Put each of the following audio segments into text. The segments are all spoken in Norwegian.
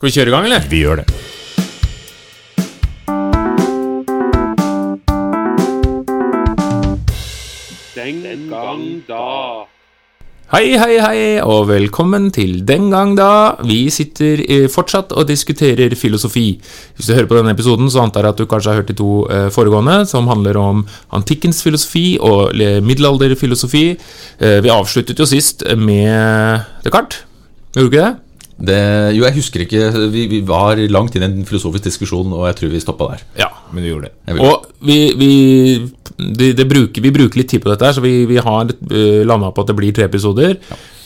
Skal vi kjøre i gang, eller? Vi gjør det. Den gang da. Hei, hei, hei, og velkommen til Den gang da. Vi sitter eh, fortsatt og diskuterer filosofi. Hvis du hører på denne episoden, så antar jeg at du kanskje har hørt de to eh, foregående, som handler om antikkens filosofi og middelalderfilosofi. Eh, vi avsluttet jo sist med Descartes. Gjorde du ikke det? Det, jo, jeg husker ikke vi, vi var langt inn i en filosofisk diskusjon, og jeg tror vi stoppa der. Ja. Men vi gjorde det. Og vi, vi, det, det bruker, vi bruker litt tid på dette, her, så vi, vi har uh, landa på at det blir tre episoder.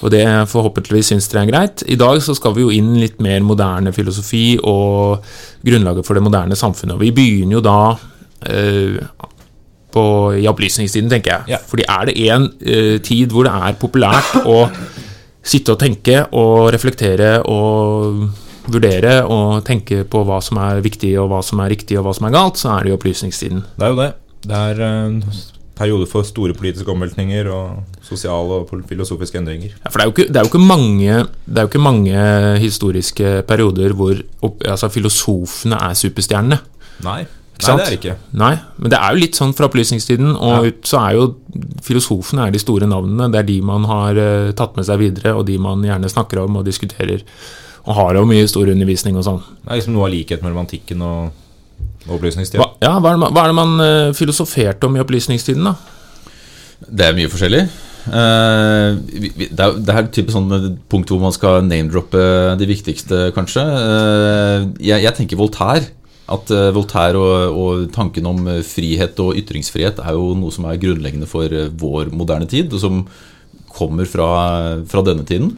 Og det forhåpentligvis syns dere er greit. I dag så skal vi jo inn litt mer moderne filosofi og grunnlaget for det moderne samfunnet. Og vi begynner jo da øh, på, i opplysningstiden, tenker jeg. Ja. Fordi er det en eh, tid hvor det er populært å sitte og tenke og reflektere og vurdere og tenke på hva som er viktig og hva som er riktig og hva som er galt, så er det jo opplysningstiden. Det er jo det. Det er en periode for store politiske omveltninger og sosiale og filosofiske endringer. Ja, for det er, jo ikke, det, er jo ikke mange, det er jo ikke mange historiske perioder hvor altså, filosofene er superstjernene. Nei, Nei sant? det er det ikke. Nei, men det er jo litt sånn fra opplysningstiden, og Ja. ut så er jo filosofene er de store navnene. Det er de man har uh, tatt med seg videre, og de man gjerne snakker om og diskuterer. Og har jo mye historieundervisning og sånn. Det er liksom noe av likheten mellom antikken og, og opplysningstida. Hva, ja, hva er, man- hva er det man uh, filosoferte om i opplysningstiden, da? Det er mye forskjellig. Uh, vi, vi, det, er, det er typisk sånn punkt hvor man skal name-droppe de viktigste, kanskje. Uh, jeg, jeg tenker Voltaire. At eh, Voltaire og, og tanken om eh, frihet og ytringsfrihet er jo noe som er grunnleggende for eh, vår moderne tid, og som kommer fra, fra denne tiden.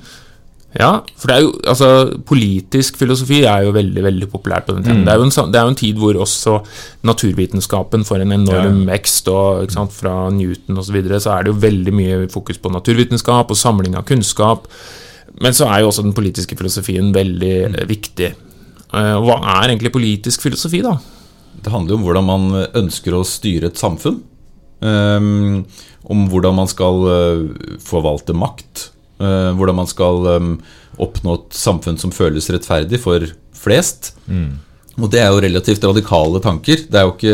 Ja, for det er jo, altså Politisk filosofi er jo veldig veldig populært på den tiden. Det, er en, sånn- det er jo en tid hvor også naturvitenskapen får en enorm vekst. og sant, Fra Newton osv. Så, videre, så er det jo veldig mye fokus på naturvitenskap og samling av kunnskap. Men så er jo også den politiske filosofien veldig mm. viktig. Eh, hva er egentlig politisk filosofi, da? Det handler jo om hvordan man ønsker å styre et samfunn. Ehm, om hvordan man skal eh, forvalte makt. eh, hvordan man skal eh, oppnå et samfunn som føles rettferdig for flest. Og det er jo relativt radikale tanker. Er ikke,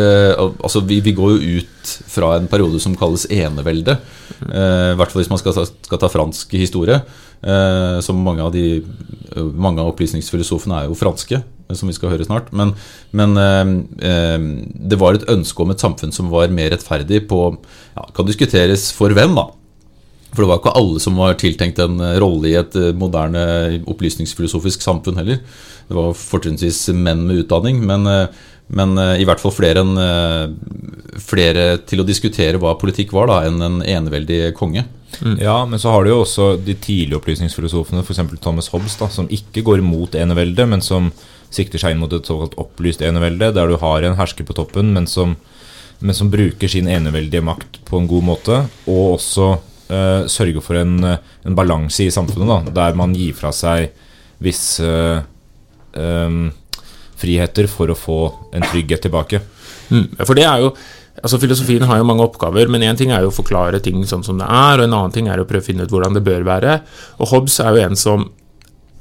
altså vi, vi går jo ut fra en periode som kalles enevelde. eh, I hvert fall hvis man skal ta, skal ta fransk historie. eh, som mange av, de, mange av opplysningsfilosofene er jo franske, eh, som vi skal høre snart. Men, men eh, eh, det var et ønske om et samfunn som var mer rettferdig på ja, Kan diskuteres for hvem, da. For det var ikke alle som var tiltenkt en eh, rolle i et eh, moderne opplysningsfilosofisk samfunn heller. Det var fortrinnsvis menn med utdanning, men, eh, men i hvert fall flere, eh, flere til å diskutere hva politikk var, da, enn en eneveldig konge. Ja, men så har du jo også de tidlige opplysningsfilosofene, f.eks. Thomas Hobbes, da, som ikke går mot eneveldet, men som sikter seg inn mot et såkalt opplyst enevelde, der du har en hersker på toppen, men som, men som bruker sin eneveldige makt på en god måte, og også eh, sørger for en, eh, en balanse i samfunnet, da, der man gir fra seg visse um, friheter for å få en trygghet tilbake. Mm, for det er jo Altså Filosofien har jo mange oppgaver, men én ting er jo å forklare ting sånn som det er, og en annen ting er å prøve å finne ut hvordan det bør være. Og Hobbes er jo en som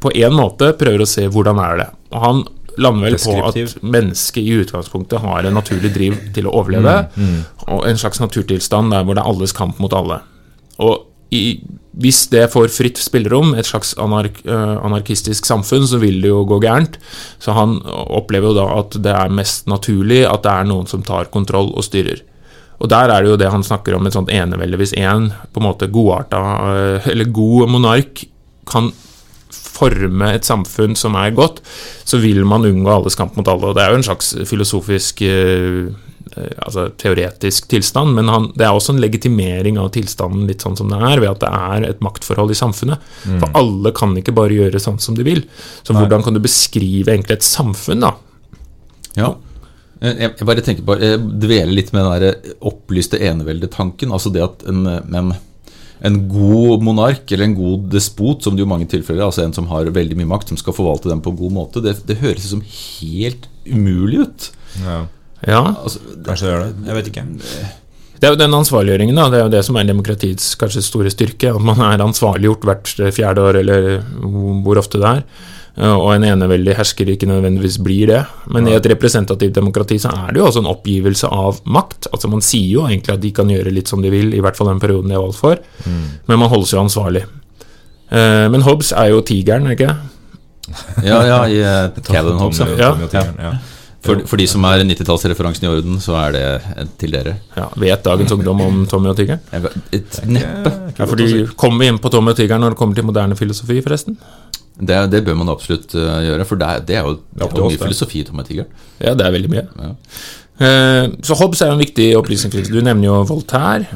på en måte prøver å se hvordan er det. Og han lander vel på at mennesket i utgangspunktet har en naturlig driv til å overleve, og en slags naturtilstand der hvor det er alles kamp mot alle. Og i, hvis det får fritt spillerom, et slags anark, eh, anarkistisk samfunn, så vil det jo gå gærent. Så han opplever jo da at det er mest naturlig at det er noen som tar kontroll og styrer. Og der er det jo det han snakker om, et sånt enevelde. Hvis én en godarta, eh, eller god monark kan forme et samfunn som er godt, så vil man unngå alles kamp mot alle. Og det er jo en slags filosofisk eh, altså teoretisk tilstand, men han, det er også en legitimering av tilstanden litt sånn som det er, ved at det er et maktforhold i samfunnet. For alle kan ikke bare gjøre sånn som de vil. Så hvordan kan du beskrive egentlig et samfunn, da? Ja. Eh, Jeg, jeg bare tenker på, jeg dveler litt med den der opplyste eneveldetanken. Altså det at en, en, en god monark, eller en god despot, som det jo mange tilfeller altså en som har veldig mye makt, som skal forvalte den på en god måte, det, det høres som helt umulig ut. Ja, Ja, Altså, kanskje det gjør det. Jeg vet ikke. Det er jo den ansvarliggjøringen, da. Det er jo det som er demokratiets kanskje store styrke. At man er ansvarliggjort hvert fjerde år, eller hvor ofte det er. eh, og en eneveldig hersker ikke nødvendigvis blir det. Men i et representativt demokrati så er det jo også en oppgivelse av makt. Altså Man sier jo egentlig at de kan gjøre litt som de vil, i hvert fall den perioden de er valgt for, men man holdes jo ansvarlig. Eh, Men Hobbes er jo tigeren, er ikke? Ja, ja, i uh, Calvin Hobbes. Ja. Ja. For, for de som er 90-tallsreferansen i orden, så er det eh, til dere. Ja, Vet dagens ungdom om Tommy og tigeren? Et neppe. Ja, fordi Kommer vi inn på Tommy og tigeren når det kommer til moderne filosofi, forresten? Det, det bør man absolutt uh, gjøre, for det det er jo det er mye filosofi i Tommy og Tigeren. Ja, det er veldig mye. Ja. Eh, Så Hobbes er jo en viktig opplysningskilde. Du nevner jo Voltaire.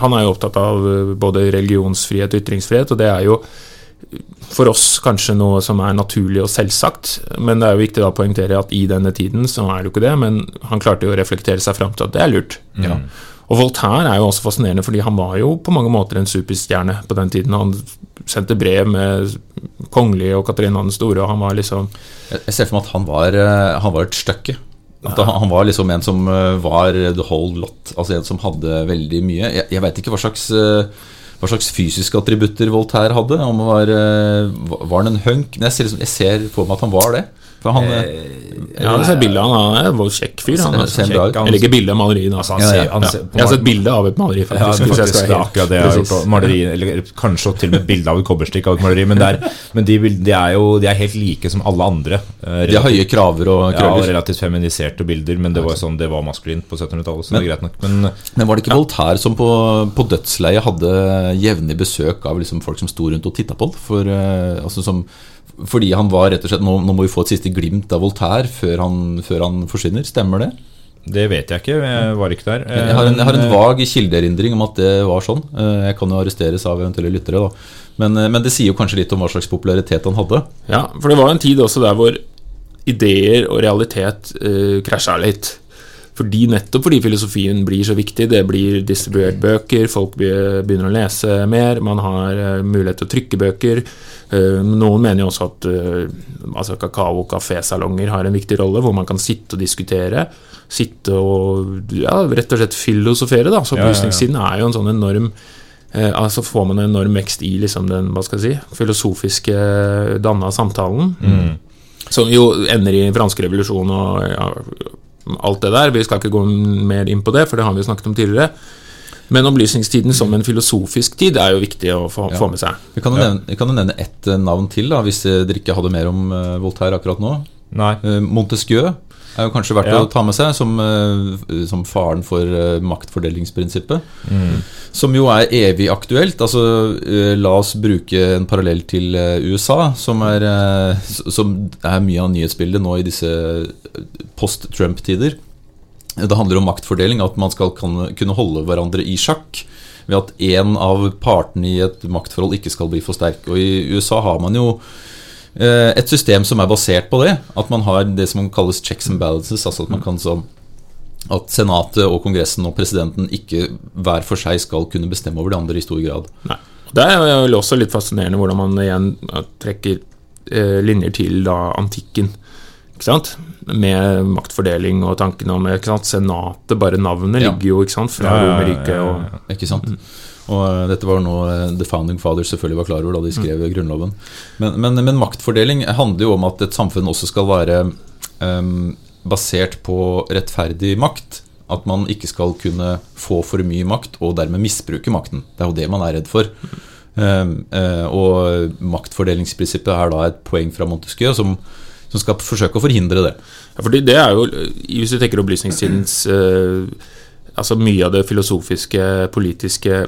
Han er jo opptatt av eh, både religionsfrihet og ytringsfrihet, og det er jo for oss kanskje noe som er naturlig og selvsagt, men det er jo viktig å poengtere at i denne tiden så er det jo ikke det, men han klarte jo å reflektere seg fram til at det er lurt. Ja. Og Voltaire er jo også fascinerende, fordi han var jo på mange måter en superstjerne på den tiden. Han sendte brev med kongelige og Katarina den store, og han var liksom Jeg, ser for meg at han var, eh, han var et stykke. At han, var liksom en som eh, var the whole lot. Altså en som hadde veldig mye. Jeg, jeg veit ikke hva slags eh, hva slags fysiske attributter Voltaire hadde. Om han var, eh, var han en hunk? Men jeg ser, liksom, jeg ser på meg at han var det. For han, eh, Ja, jeg har sett bilde av han. Han er en kjekk fyr. Han, Ser- altså. kjekk, han, jeg Eller ikke bilde, av maleriet. Altså, ja, ja, ja. Jeg har sett bilde av et maleri, Ja, faktisk. er faktisk akkurat det jeg har gjort. på Maleri, eller kanskje til og med bilde av et kobberstikk av et maleri. Men, det er, men de, de er jo de er helt like som alle andre. Relativt, de har høye kraver og ja, og relativt feminiserte bilder, men det var sånn, det var maskulint på 1700-tallet, så det er greit nok. Men Men var det ikke Voltaire som på, på dødsleiet hadde jevnlig besøk av liksom folk som sto rundt og titta på det? For, eh, altså som, fordi han var rett og slett nå, nå må vi få et siste glimt av Voltaire før han, før han forsvinner. Stemmer det? det vet jeg ikke, jeg var ikke der. Jeg har en, jeg har en eh, vag kildeerindring om at det var sånn. Eh, Jeg kan jo arresteres av eventuelle lyttere, da. Men, eh, men det sier jo kanskje litt om hva slags popularitet han hadde. Ja, for det var en tid også der hvor ideer og realitet uh, krasja litt. Fordi Nettopp fordi filosofien blir så viktig. Det blir distribuert bøker, folk begynner å lese mer, man har eh, mulighet til å trykke bøker. Eh, noen mener jo også at eh, altså kakao- og kafésalonger har en viktig rolle, hvor man kan sitte og diskutere. Sitte og ja, rett og slett filosofere. da, så. Opplysningssiden er jo en sånn enorm altså får man en enorm vekst i liksom den hva skal jeg si, filosofiske danna samtalen. Som jo ender i fransk revolusjon og ja, alt det der. Vi skal ikke gå mer inn på det, for det har vi jo snakket om tidligere. Men opplysningstiden som en filosofisk tid er jo viktig å få, få med seg. Vi kan jo nevne, vi kan jo nevne ett eh, navn til, da, hvis eh, dere ikke hadde mer om eh, Voltaire akkurat nå. Nei. Montesquieu er jo kanskje verdt Ja. å ta med seg som, eh, som faren for maktfordelingsprinsippet. maktfordelingsprinsippet. Som jo er evig aktuelt. Altså, eh, la oss bruke en parallell til eh, USA, som er, eh, som er mye av nyhetsbildet nå i disse eh, post-Trump-tider. Det handler om maktfordeling, at man skal kunne holde hverandre i sjakk. Ved at én av partene i et maktforhold ikke skal bli for sterk. Og i USA har man jo eh, et system som er basert på det. At man har det som kalles checks and balances. Altså at man kan så at Senatet og Kongressen og presidenten ikke hver for seg skal kunne bestemme over de andre i stor grad. Nei. Det er jo også litt fascinerende hvordan man igjen trekker eh, linjer til da antikken. Ikke sant? Med maktfordeling og tankene om ikke sant? Senatet, bare navnet, Ja. ligger jo ikke sant? fra Ja, ja, ja, Romerriket. ja, ja, ja. Ikke sant? Og eh, dette var noe eh, The Founding Fathers selvfølgelig var klar over da de skrev Grunnloven. Men, men, men maktfordeling handler jo om at et samfunn også skal være um, basert på rettferdig makt. At man ikke skal kunne få for mye makt og dermed misbruke makten. Det er jo det man er redd for. Um, uh, og maktfordelingsprinsippet er da et poeng fra Montesquieu som, som skal forsøke å forhindre det. Ja, fordi det er jo, hvis du tenker opplysningstidens eh, Altså mye av det filosofiske, politiske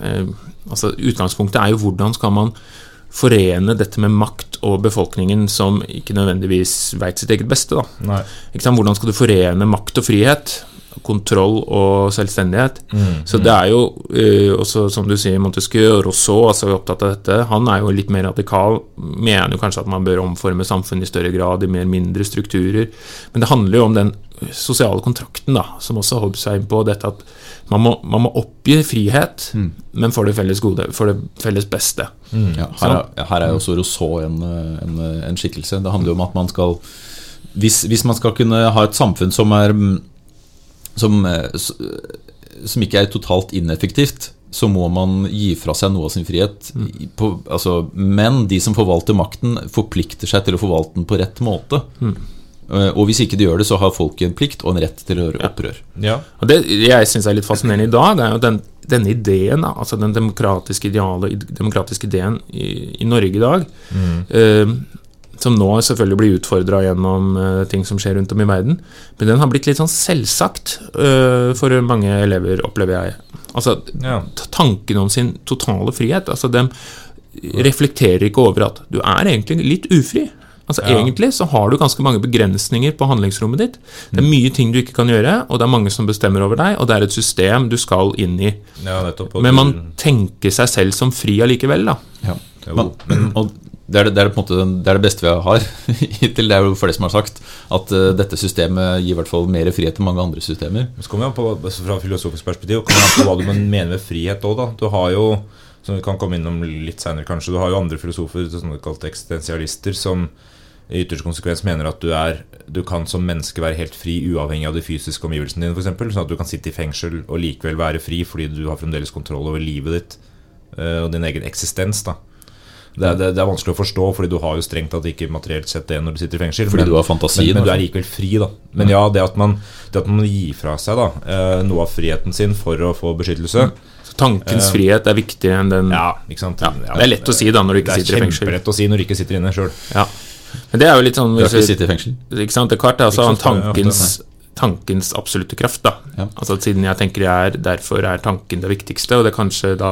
eh, Altså Utgangspunktet er jo hvordan skal man forene dette med makt og befolkningen som ikke nødvendigvis veit sitt eget beste. da. Hvordan skal du forene makt og frihet? Kontroll og selvstendighet. Så det er jo uh, også, som du sier, Montesquieu og Rousseau altså, er opptatt av dette. Han er jo litt mer radikal. Mener jo kanskje at man bør omforme samfunnet i større grad, i mer mindre strukturer. Men det handler jo om den sosiale kontrakten, da, som også Hobbes er inne på. Dette at man må, man må oppgi frihet, men for det felles gode, for det felles beste. Ja, her, er, her er jo også Rousseau en, en, en skikkelse. Det handler jo om at man skal hvis, hvis man skal kunne ha et samfunn som er mm, som, eh, som ikke er totalt ineffektivt, så må man gi fra seg noe av sin frihet. Mm. På, altså, men de som forvalter makten, forplikter seg til å forvalte den på rett måte. Mm. Og hvis ikke de gjør det, så har folket en plikt og en rett til å gjøre opprør. Ja. Og Det jeg syns er litt fascinerende i dag, det er jo den, denne ideen, altså den demokratiske ideale, demokratiske ideen i, i Norge i dag, eh, som nå selvfølgelig blir utfordra gjennom eh, ting som skjer rundt om i verden, men den har blitt litt sånn selvsagt eh, for mange elever, opplever jeg. Altså Ja. tanken om sin totale frihet. Altså de reflekterer ikke over at du er egentlig litt ufri. Altså Ja. Egentlig så har du ganske mange begrensninger på handlingsrommet ditt. Det er mye ting du ikke kan gjøre, og det er mange som bestemmer over deg, og det er et system du skal inn i. ja. Men man tenker seg selv som fri allikevel, da. Ja. Jo. Men, og det er det, det, er måte det er det beste vi har hittil. Det er jo flere som har sagt at uh, dette systemet gir i hvert fall mer frihet enn mange andre systemer. Så kommer vi på, altså Fra filosofisk perspektiv kommer det på hva du mener med frihet òg. Du har jo, som vi kan komme innom litt senere, kanskje, du har jo andre filosofer, sånne kalte eksistensialister, som i ytterste konsekvens mener at du, er, du kan som menneske være helt fri uavhengig av de fysiske omgivelsene dine, f.eks. Sånn at du kan sitte i fengsel og likevel være fri fordi du har fremdeles kontroll over livet ditt eh, og din egen eksistens. da det er, det, det er vanskelig å forstå, fordi du har jo strengt tatt ikke materielt sett det når du sitter i fengsel. Fordi men- du har fantasien, Men, men du altså. er likevel fri, da. Men ja, det at man, det at man gir fra seg da eh, noe av friheten sin for å få beskyttelse Så tankens frihet er viktigere enn den Ja, ikke sant? Ja, det er lett å si da når du ikke sitter i fengsel. Det er kjempelett å si når du ikke sitter inne sjøl. Ja. Men det er jo litt sånn Du har ikke sittet i fengsel. Ikke sant, Descartes er altså Ikke tankens, tankens absolutte kraft. da Ja. Altså Siden jeg tenker jeg er, derfor er tanken det viktigste, og det er kanskje da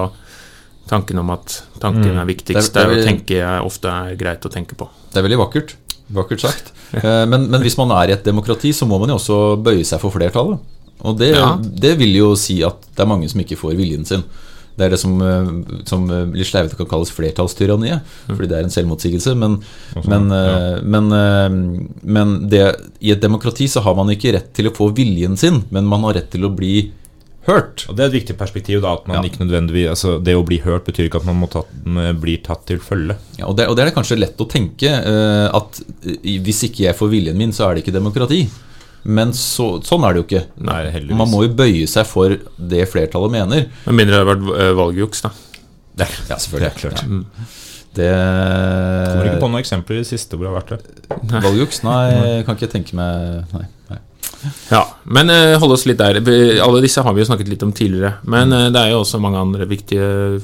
tanken om at tanken er viktigst, Det er- det det er- å tenke er ofte er greit å tenke på. Det er veldig vakkert. Vakkert sagt. Eh, Men, men hvis man er i et demokrati, så må man jo også bøye seg for flertallet. Og det, Ja. det vil jo si at det er mange som ikke får viljen sin. Det er det som, eh, som eh, litt sleivete kan kalles flertallstyranniet, fordi det er en selvmotsigelse. Men, men, men, men det, i et demokrati så har man ikke rett til å få viljen sin, men man har rett til å bli hørt. Og Det er et viktig perspektiv. da At man Ja. ikke nødvendigvis Altså Det å bli hørt betyr ikke at man må ta, blir tatt til følge. Ja, og, det, og det er kanskje lett å tenke uh, at eh, hvis ikke jeg får viljen min, så er det ikke demokrati. Men så, sånn er det jo ikke. Nei, heldigvis. Man må jo bøye seg for det flertallet mener. Med mindre det har vært eh, valgjuks, da. Det Ja, selvfølgelig. Det er klart. Ja. Det Kommer ikke på noen eksempler i det siste hvor det har vært det. Valgjuks? Nei, kan ikke tenke meg Nei. Ja, Men uh, hold oss litt der. Vi- Alle disse har vi jo snakket litt om tidligere. Men uh, det er jo også mange andre viktige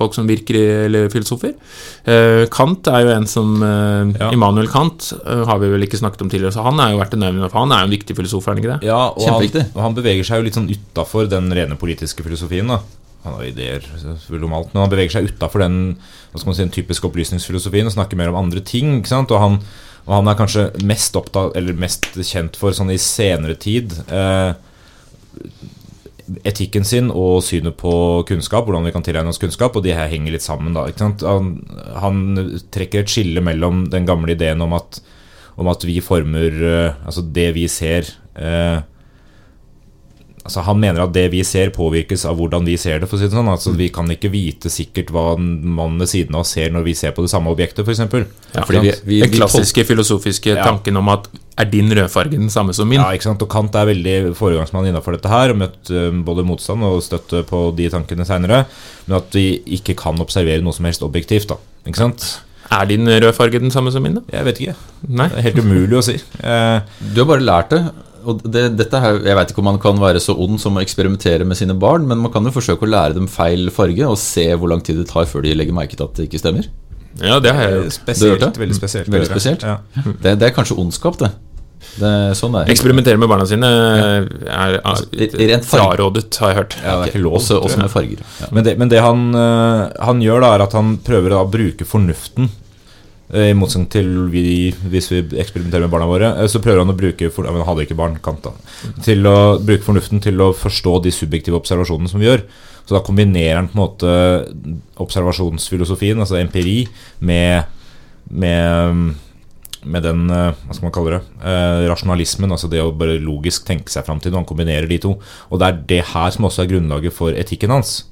folk som virker i, eller filosofer. Uh, Kant er jo en som Ja. Immanuel Kant har vi vel ikke snakket om tidligere, så han er jo verdt å nevne. For han er jo en viktig filosof, er han ikke det? Ja, og han, og han beveger seg jo litt sånn utafor den rene politiske filosofien. da Han har ideer selvfølgelig om alt, men han beveger seg utafor den si, den typiske opplysningsfilosofien og snakker mer om andre ting. ikke sant? Og han, og han er kanskje mest opptatt, mest kjent for sånn i senere tid eh, etikken sin og synet på kunnskap, hvordan vi kan tilegne oss kunnskap, og de her henger litt sammen. da? Han, han trekker et skille mellom den gamle ideen om at, om at vi former eh, Altså det vi ser eh, Altså Han mener at det vi ser, påvirkes av hvordan vi ser det. for å si det sånn altså Vi kan ikke vite sikkert hva mannen ved siden av oss ser når vi ser på det samme objektet, f.eks. Ja, fordi vi- vi- Den klassiske filosofiske Ja. tanken om at er din rødfarge den samme som min? Ja, ikke sant? Og Kant er veldig foregangsmann innenfor dette her, og møtt eh, både motstand og støtte på de tankene seinere. Men at vi ikke kan observere noe som helst objektivt. da Ikke sant? Er din rødfarge den samme som min, da? Jeg vet ikke. Nei? Det er helt umulig å si. Eh, Du har bare lært det. Og det, dette her, Jeg veit ikke om man kan være så ond som å eksperimentere med sine barn, men man kan jo forsøke å lære dem feil farge og se hvor lang tid det tar før de legger merke til at det ikke stemmer. Ja, det har jeg gjort. spesielt. Hørte? Veldig spesielt. Veldig det er spesielt. Ja. Det, det er kanskje ondskap, det. det er sånn det er. Eksperimentere med barna sine er, er, rent frarådet, har jeg hørt. Ja, det er ikke lov. Også, også med farger. Ja. Men det, men det han, eh, han gjør, da er at han prøver da å bruke fornuften. Eh, I motsetning til vi, hvis vi eksperimenterer med barna våre, eh, så prøver han å bruke for, Han hadde ikke barn, Kant, da. Til å bruke fornuften til å forstå de subjektive observasjonene som vi gjør. Så da kombinerer han på en måte observasjonsfilosofien, altså empiri, med, med med den eh, hva skal man kalle det, rasjonalismen, altså det å bare logisk tenke seg fram til noe. Han kombinerer de to. Og det er det her som også er grunnlaget for etikken hans.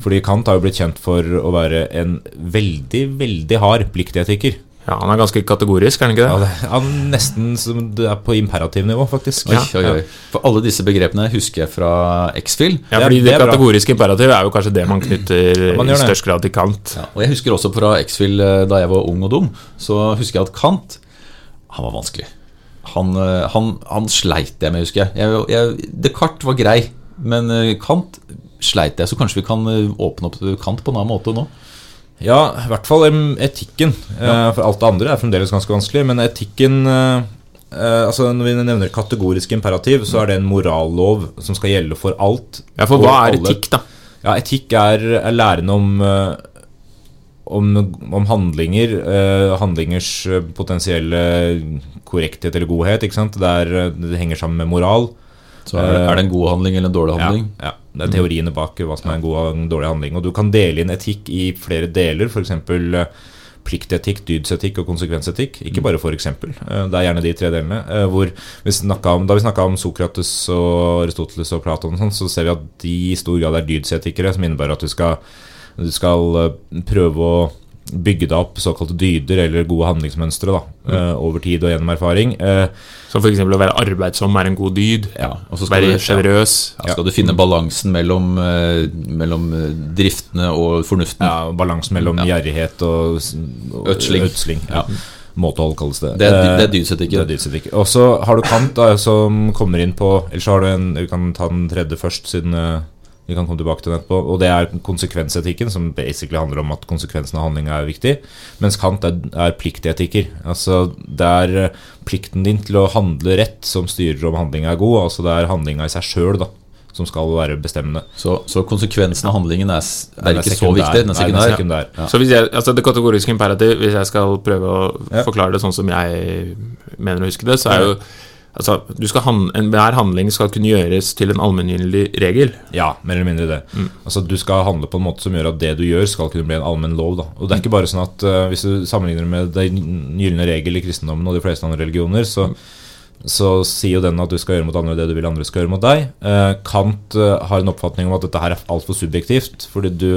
Fordi Kant har jo blitt kjent for å være en veldig, veldig hard pliktetiker. Ja, Han er ganske kategorisk, er han ikke Ja, det? det er nesten som det er på imperativnivå, faktisk. Oi, Ja, oi, oi. For alle disse begrepene husker jeg fra X-Fill. Ja, fordi det det, kategoriske imperativ er jo kanskje det man knytter man i størst grad til Kant. Ja, og jeg husker også fra X-Fill eh, da jeg var ung og dum, så husker jeg at Kant Han var vanskelig. Han, eh, han, han sleit jeg med, husker jeg. jeg, jeg Descartes var grei, men eh, Kant sleit jeg. Så kanskje vi kan eh, åpne opp Kant på en annen måte nå? Ja, i hvert fall etikken. Ja. For alt det andre er fremdeles ganske vanskelig. Men etikken eh, eh, altså Når vi nevner kategorisk imperativ, så er det en morallov som skal gjelde for alt. Ja, For hva er etikk, da? Ja, etikk er, er læren om, eh, om, om handlinger. eh, handlingers eh, potensielle korrekthet eller godhet. Ikke sant? Det, er, eh, det henger sammen med moral. Så er, er det en god handling eller en dårlig handling? ja, Det er teoriene bak hva som er en god og en dårlig handling. Og du kan dele inn etikk i flere deler, f.eks. pliktetikk, dydsetikk og konsekvensetikk. Ikke bare for eksempel. Eh, Det er gjerne de tre delene. eh, vi om, da vi snakka om Sokrates og Aristoteles og Platon, og sånt, så ser vi at de i stor grad er dydsetikere, som innebærer at du skal, du skal eh, prøve å bygge deg opp såkalte dyder eller gode handlingsmønstre da, eh, over tid og gjennom erfaring. Uh, Som f.eks. å være arbeidsom er en god dyd. Ja, og så skal Være du- sjenerøs. Ja, skal du finne balansen mellom, uh, mellom eh, driftene og fornuften? Ja, balansen mellom Ja. gjerrighet og, og Ødsling. Ja. Måtehold kalles det. Det er- det er Eh, dydsetikk, det dydsetikk. Og så har du Kant, da, som kommer inn på Eller så har du en Vi kan ta den tredje først, siden eh, vi kan komme tilbake til den etterpå. Og det er konsekvensetikken, som basically handler om at konsekvensen av handlinga er viktig. Mens Kant er, er pliktetikker. Altså det er eh, plikten din til å handle rett som styrer om handlinga er god. Altså det er handlinga i seg sjøl, da. Som skal være bestemmende. Så, så konsekvensen av handlingen er, er ikke ikke så viktig? Den er Nei, den er sekundær? sekundær. Ja. Så hvis jeg, altså Det kategoriske imperativ, hvis jeg skal prøve å Ja. forklare det sånn som jeg mener å huske det, så er jo Altså, du skal han, Enhver handling skal kunne gjøres til en allmenngyldig regel. Ja, mer eller mindre det. Altså Du skal handle på en måte som gjør at det du gjør, skal kunne bli en allmenn lov. da Og det er ikke bare sånn at uh, Hvis du sammenligner med den gylne regel i kristendommen og de fleste andre religioner, så, så sier jo den at du skal gjøre mot andre det du vil andre skal gjøre mot deg. Uh, Kant uh, har en oppfatning om at dette her er altfor subjektivt. Fordi du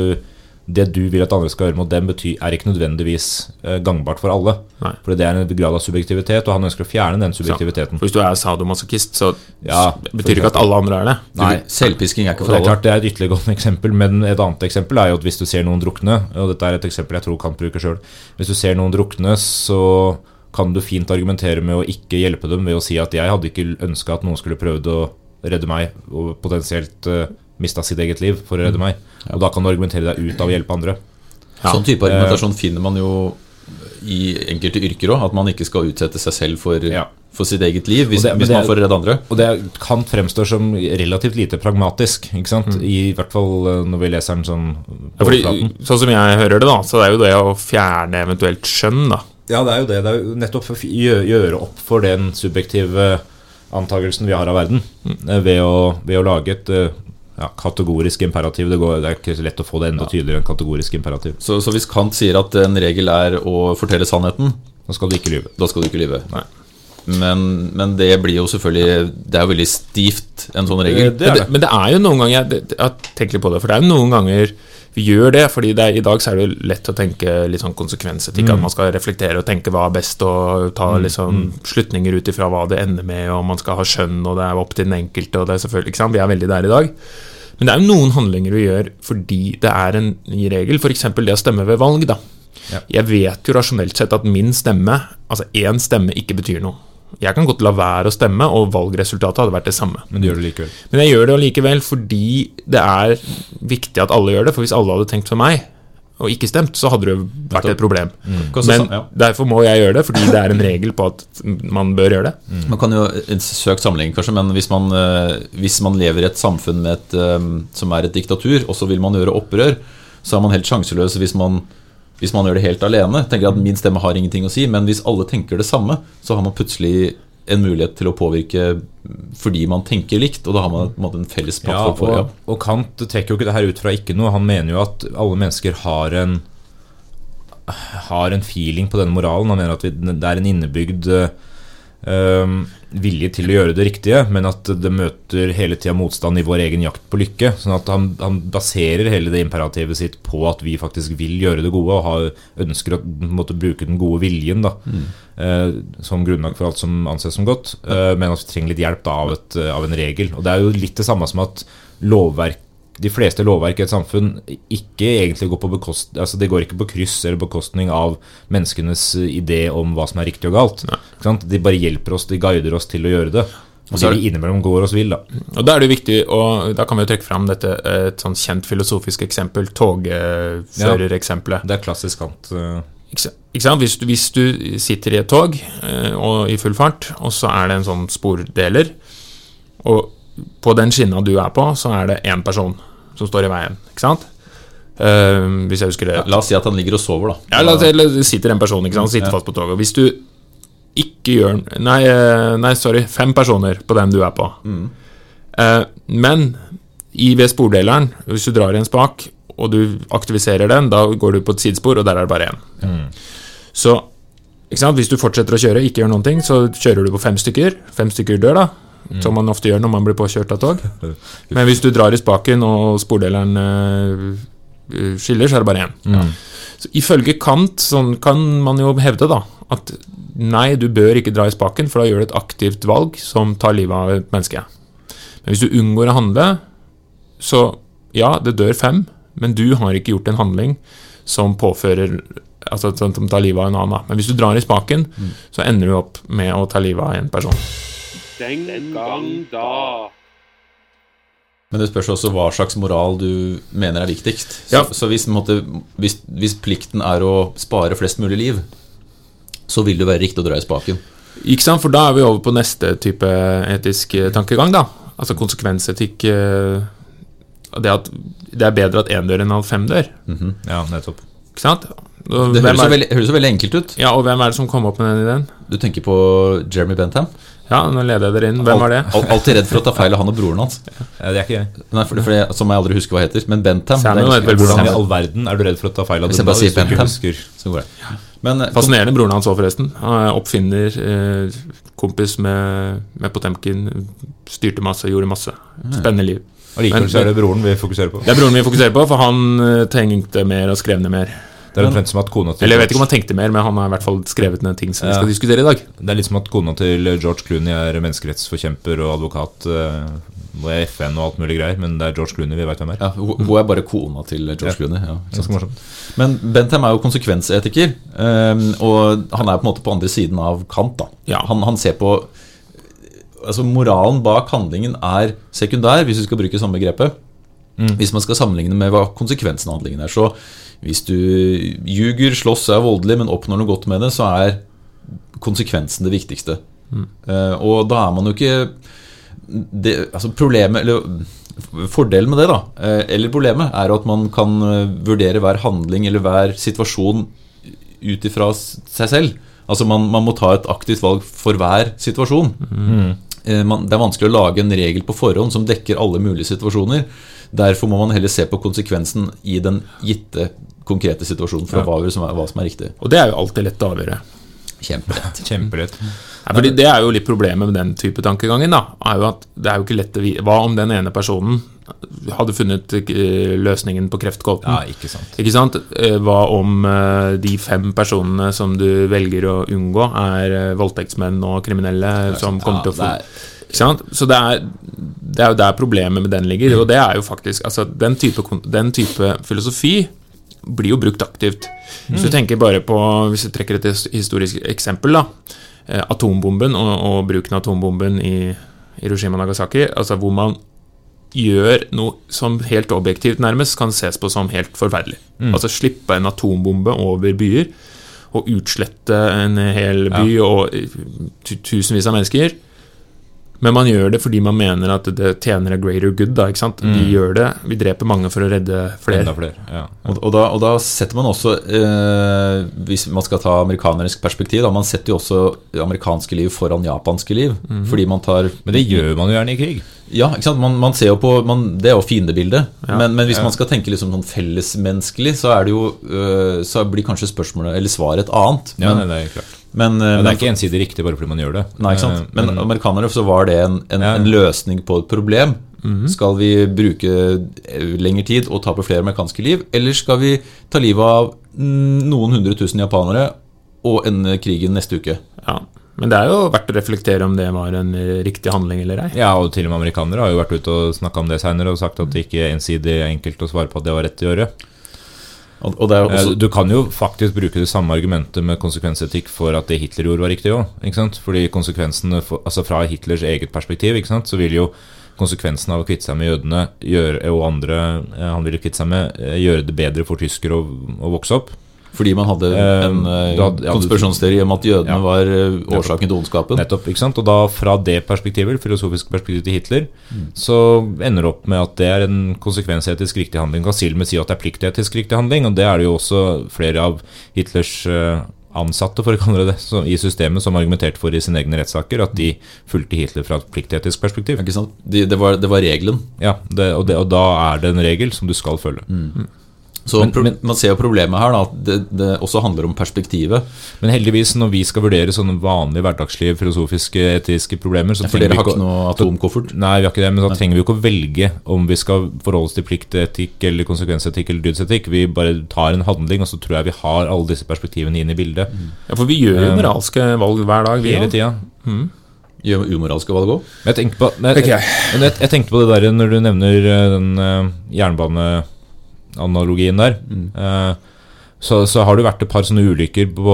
det du vil at andre skal gjøre mot dem, betyr, er ikke nødvendigvis eh, gangbart for alle. Nei. Fordi det er en grad av subjektivitet, og han ønsker å fjerne den subjektiviteten. For Hvis du er sadomasochist, så Ja, betyr det ikke at alle andre er det. Nei, selvpisking er ikke for for det er klart det er et ytterligere godt eksempel, men et annet eksempel er jo at hvis du ser noen drukne, og dette er et eksempel jeg tror Kant bruker sjøl Hvis du ser noen drukne, så kan du fint argumentere med å ikke hjelpe dem ved å si at jeg hadde ikke ønska at noen skulle prøvd å redde meg, og potensielt uh, mista sitt eget liv for å redde meg. Og da kan du argumentere deg ut av å hjelpe andre. Ja. Sånn type argumentasjon finner man jo i enkelte yrker òg. At man ikke skal utsette seg selv for, Ja. for sitt eget liv hvis, det- hvis man er- får redde andre. Og det kan fremstå som relativt lite pragmatisk, ikke sant? I hvert fall eh, når vi leser den sånn Ja, fordi, sånn som jeg hører det, da, så det er jo det å fjerne eventuelt skjønn, da. Ja, det er jo det. Det er jo nettopp for å gjøre opp for den subjektive antakelsen vi har av verden, mm. ved å, ved å lage et eh, ja, kategorisk imperativ. Det, går, det er ikke lett å få det enda tydeligere enn kategorisk imperativ. Så, så hvis Kant sier at en regel er å fortelle sannheten, Da skal du ikke lyve. da skal du ikke lyve. Nei. Men, men det blir jo selvfølgelig Det er jo veldig stivt, en sånn regel. Det, Det er Men det, men det er jo noen ganger jeg, det- jeg tenker litt på det, for det er jo noen ganger vi gjør det, fordi det er, i dag så er det jo lett å tenke litt sånn konsekvensetikk, at man skal reflektere og tenke hva er best, og ta liksom slutninger ut ifra hva det ender med, og man skal ha skjønn, og det er opp til den enkelte, og det er selvfølgelig, ikke sant, vi er veldig der i dag. Men det er jo noen handlinger vi gjør fordi det er en ny regel, f.eks. det å stemme ved valg, da. Ja. Jeg vet jo rasjonelt sett at min stemme, altså én stemme, ikke betyr noe. Jeg kan godt la være å stemme, og valgresultatet hadde vært det samme. Men du gjør det likevel. Men jeg gjør det allikevel fordi det er viktig at alle gjør det. For hvis alle hadde tenkt for meg, og ikke stemt, så hadde det vært et problem. Mm. Men derfor må jeg gjøre det, fordi det er en regel på at man bør gjøre det. Man kan jo en søkt sammenligning, kanskje, men hvis man, eh, hvis man lever i et samfunn med et, eh, som er et diktatur, og så vil man gjøre opprør, så er man helt sjanseløs hvis man, hvis man gjør det helt alene. Tenker at Min stemme har ingenting å si, men hvis alle tenker det samme, så har man plutselig en mulighet til å påvirke fordi man tenker likt, og da har man en måte en felles Ja, plattform for og, og Kant trekker jo ikke det her ut fra ikke noe. Han mener jo at alle mennesker har en har en feeling på denne moralen. Han mener at vi, det er en innebygd eh, vilje til å gjøre det riktige, men at det møter hele tida motstand i vår egen jakt på lykke. Sånn at han, han baserer hele det imperativet sitt på at vi faktisk vil gjøre det gode, og har, ønsker å måtte, bruke den gode viljen da, eh, som grunnlag for alt som anses som godt, eh, men at vi trenger litt hjelp da, av, et, av en regel. Og Det er jo litt det samme som at lovverk de fleste lovverk i et samfunn ikke egentlig går på bekost, altså det går ikke på kryss eller bekostning av menneskenes idé om hva som er riktig og galt. De bare hjelper oss, de guider oss til å gjøre det. Og så er vi innimellom går oss vill, da. Og Da er det viktig, og da kan vi jo trekke fram dette et sånn kjent filosofisk eksempel, togførereksempelet. Det er klassisk kant. eh? Hvis, du, hvis du sitter i et tog eh, og i full fart, og så er det en sånn spordeler, og på den skinna du er på, så er det én person som står i veien. Ikke sant? Uh, hvis jeg husker det. La oss si at han ligger og sover, da. Ja, la oss eller det sitter en person ikke sant, sitter Ja. fast på toget. Hvis du ikke gjør Nei, eh, nei sorry, fem personer på den du er på. Eh, men i ved spordeleren, hvis du drar i en spak og du aktiviserer den, da går du på et sidespor, og der er det bare én. Så ikke sant? hvis du fortsetter å kjøre, ikke gjør noen ting, så kjører du på fem stykker. Fem stykker dør, da. Som man ofte gjør når man blir påkjørt av tog. Men hvis du drar i spaken og spordeleren eh, skiller, så er det bare én. Så Ifølge Kant sånn kan man jo hevde da at nei, du bør ikke dra i spaken, for da gjør du et aktivt valg som tar livet av et menneske. Men hvis du unngår å handle, så ja, det dør fem, men du har ikke gjort en handling som påfører Altså som tar livet av en annen. Men hvis du drar i spaken, så ender du opp med å ta livet av en person. Den gang da. Men det spørs også hva slags moral du mener er viktigst. Så, Ja. så hvis, måtte, hvis, hvis plikten er å spare flest mulig liv, så vil det være riktig å dra i spaken. Ikke sant? For da er vi over på neste type etisk eh, tankegang, da. Altså konsekvensetikk. eh, Det at det er bedre at én dør enn at fem dør. Ja, nettopp. Ikke sant? Og Det høres jo er, veldig, høres veldig enkelt ut. ja, og hvem er det som kom opp med den ideen? Du tenker på Jeremy Bentham? Ja, nå leder jeg dere inn. Hvem er det? Al- Alltid redd for å ta feil av han og broren hans. Ja, det er ikke jeg. Nei, for, for det, Som jeg aldri husker hva heter. Men Bentham Samuel det er Hvordan i all verden er du redd for å ta feil av Hvis jeg bare sier hvis du ikke Bentham. husker? Så går det. Men eh, Fascinerende broren hans òg, forresten. Han er oppfinner, eh, kompis med, med Potemkin. Styrte masse, gjorde masse. Spennende liv. Så er det broren vi fokuserer på. Det er broren vi fokuserer på, for han eh, tenkte mer og skrev ned mer. Det er omtrent som at kona til Eller jeg vet ikke om han tenkte mer, men han har i hvert fall skrevet ned ting som vi skal diskutere i dag. Det er litt som at kona til George Clooney er menneskerettsforkjemper og advokat Hvor er FN og alt mulig greier, men det er George Clooney vi vet hvem er. ja, hun er bare kona til George. Clooney. Ja? Ganske morsomt. Men Bentham er jo konsekvensetiker, ehm, og han er på en måte på andre siden av Kant. da Ja. han, han ser på Altså Moralen bak handlingen er sekundær, hvis vi skal bruke samme begrepet. Hvis man skal sammenligne med hva konsekvensen av handlingen er. Så hvis du ljuger, slåss, er voldelig, men oppnår noe godt med det, så er konsekvensen det viktigste. Eh, og da er man jo ikke det, altså problemet, eller Fordelen med det, da, eh, eller problemet, er at man kan eh, vurdere hver handling eller hver situasjon ut ifra seg selv. Altså man, man må ta et aktivt valg for hver situasjon. Mm. man, det er vanskelig å lage en regel på forhånd som dekker alle mulige situasjoner. Derfor må man heller se på konsekvensen i den gitte konkrete situasjonen for Ja. hva, som er, hva som er riktig. Og det er jo alltid lett å avgjøre. Kjempelett. Kjempelett. Ja, fordi Det er jo litt problemet med den type tankegangen. da, er jo at Det er jo ikke lett å vite Hva om den ene personen hadde funnet eh, løsningen på kreftgåten? Ja, ikke sant. Ikke sant? Eh, Hva om eh, de fem personene som du velger å unngå, er voldtektsmenn og kriminelle som kommer til å få Ikke sant? Så det er, det er jo der problemet med den ligger. Og det er jo faktisk altså, den, type, den type filosofi blir jo brukt aktivt. Hvis du tenker bare på Hvis du trekker et historisk eksempel, da. eh, Atombomben og, og bruken av atombomben i Hiroshima og Nagasaki. Altså hvor man gjør noe som helt objektivt nærmest kan ses på som helt forferdelig. Altså slippe en atombombe over byer og utslette en hel by og eh, tusenvis av mennesker. Men man gjør det fordi man mener at det tjener a greater good. Da, ikke sant? Vi gjør det, vi dreper mange for å redde flere. flere. Ja. Og, og, da, og da setter man også, eh, hvis man skal ta amerikanerisk perspektiv, da, man setter jo også amerikanske liv foran japanske liv. Fordi man tar Men det gjør man jo gjerne i krig. Ja, ikke sant? Man, man ser jo på man, Det er jo fiendebildet. Ja. Men, men hvis man skal tenke liksom sånn fellesmenneskelig, så er det jo øh, Så blir kanskje spørsmålet eller svaret et annet. Ja, men, nei, det er klart. Men, øh, Men det er ikke ensidig riktig bare fordi man gjør det. Nei, ikke sant? Men, Men amerikanere så var det en, en, Ja. en løsning på et problem. Mhm. Skal vi bruke eh, lengre tid og tape flere amerikanske liv, eller skal vi ta livet av mm, noen hundre tusen japanere og ende krigen neste uke? Ja. Men det er jo verdt å reflektere om det var en eh, riktig handling eller ei. Ja, og til og med amerikanere har jo vært ute og snakka om det seinere og sagt at det ikke er ensidig enkelt å svare på at det var rett å gjøre. Og, og Eh, også, Du kan jo faktisk bruke det samme argumentet med konsekvensetikk for at det Hitler gjorde, var riktig òg. Fordi konsekvensene for, altså Fra Hitlers eget perspektiv så vil jo konsekvensen av å kvitte seg med jødene gjøre, og andre eh, han ville kvitte seg med, eh, gjøre det bedre for tyskere å, å vokse opp. Fordi man hadde Eh, en eh, hadde- ja, konspirasjonsteori om at jødene Ja. var eh, årsaken til ondskapen. Nettopp, ikke sant? Og da fra det perspektivet, filosofiske perspektivet til Hitler, Mm. så ender det opp med at det er en konsekvensetisk riktig handling. Kan sier si at det er pliktetisk riktig handling, og det er det jo også flere av Hitlers ansatte for å kalle det det, i systemet som argumenterte for i sine egne rettssaker, at de fulgte Hitler fra et pliktetisk perspektiv. Ikke sant? De, det, var, det var regelen. Ja, det, og, det, og da er det en regel som du skal følge. Så Men- men- man ser jo problemet her, da, at det, det også handler om perspektivet. Men heldigvis, når vi skal vurdere sånne vanlige hverdagslige filosofiske, etiske problemer, så For dere har ikke noe atomkoffert? Nei, vi har ikke det, men da trenger vi jo ikke å velge om vi skal forholde oss til pliktetikk eller konsekvensetikk eller dydsetikk. Vi bare tar en handling, og så tror jeg vi har alle disse perspektivene inn i bildet. Ja, For vi gjør jo moralske valg hver dag, vi Hele tida. Mm Gjør umoralske valg òg? Men jeg men jeg, jeg tenkte på det der når du nevner eh, den eh, jernbaneanalogien der. Eh, så, så har det vært et par sånne ulykker på,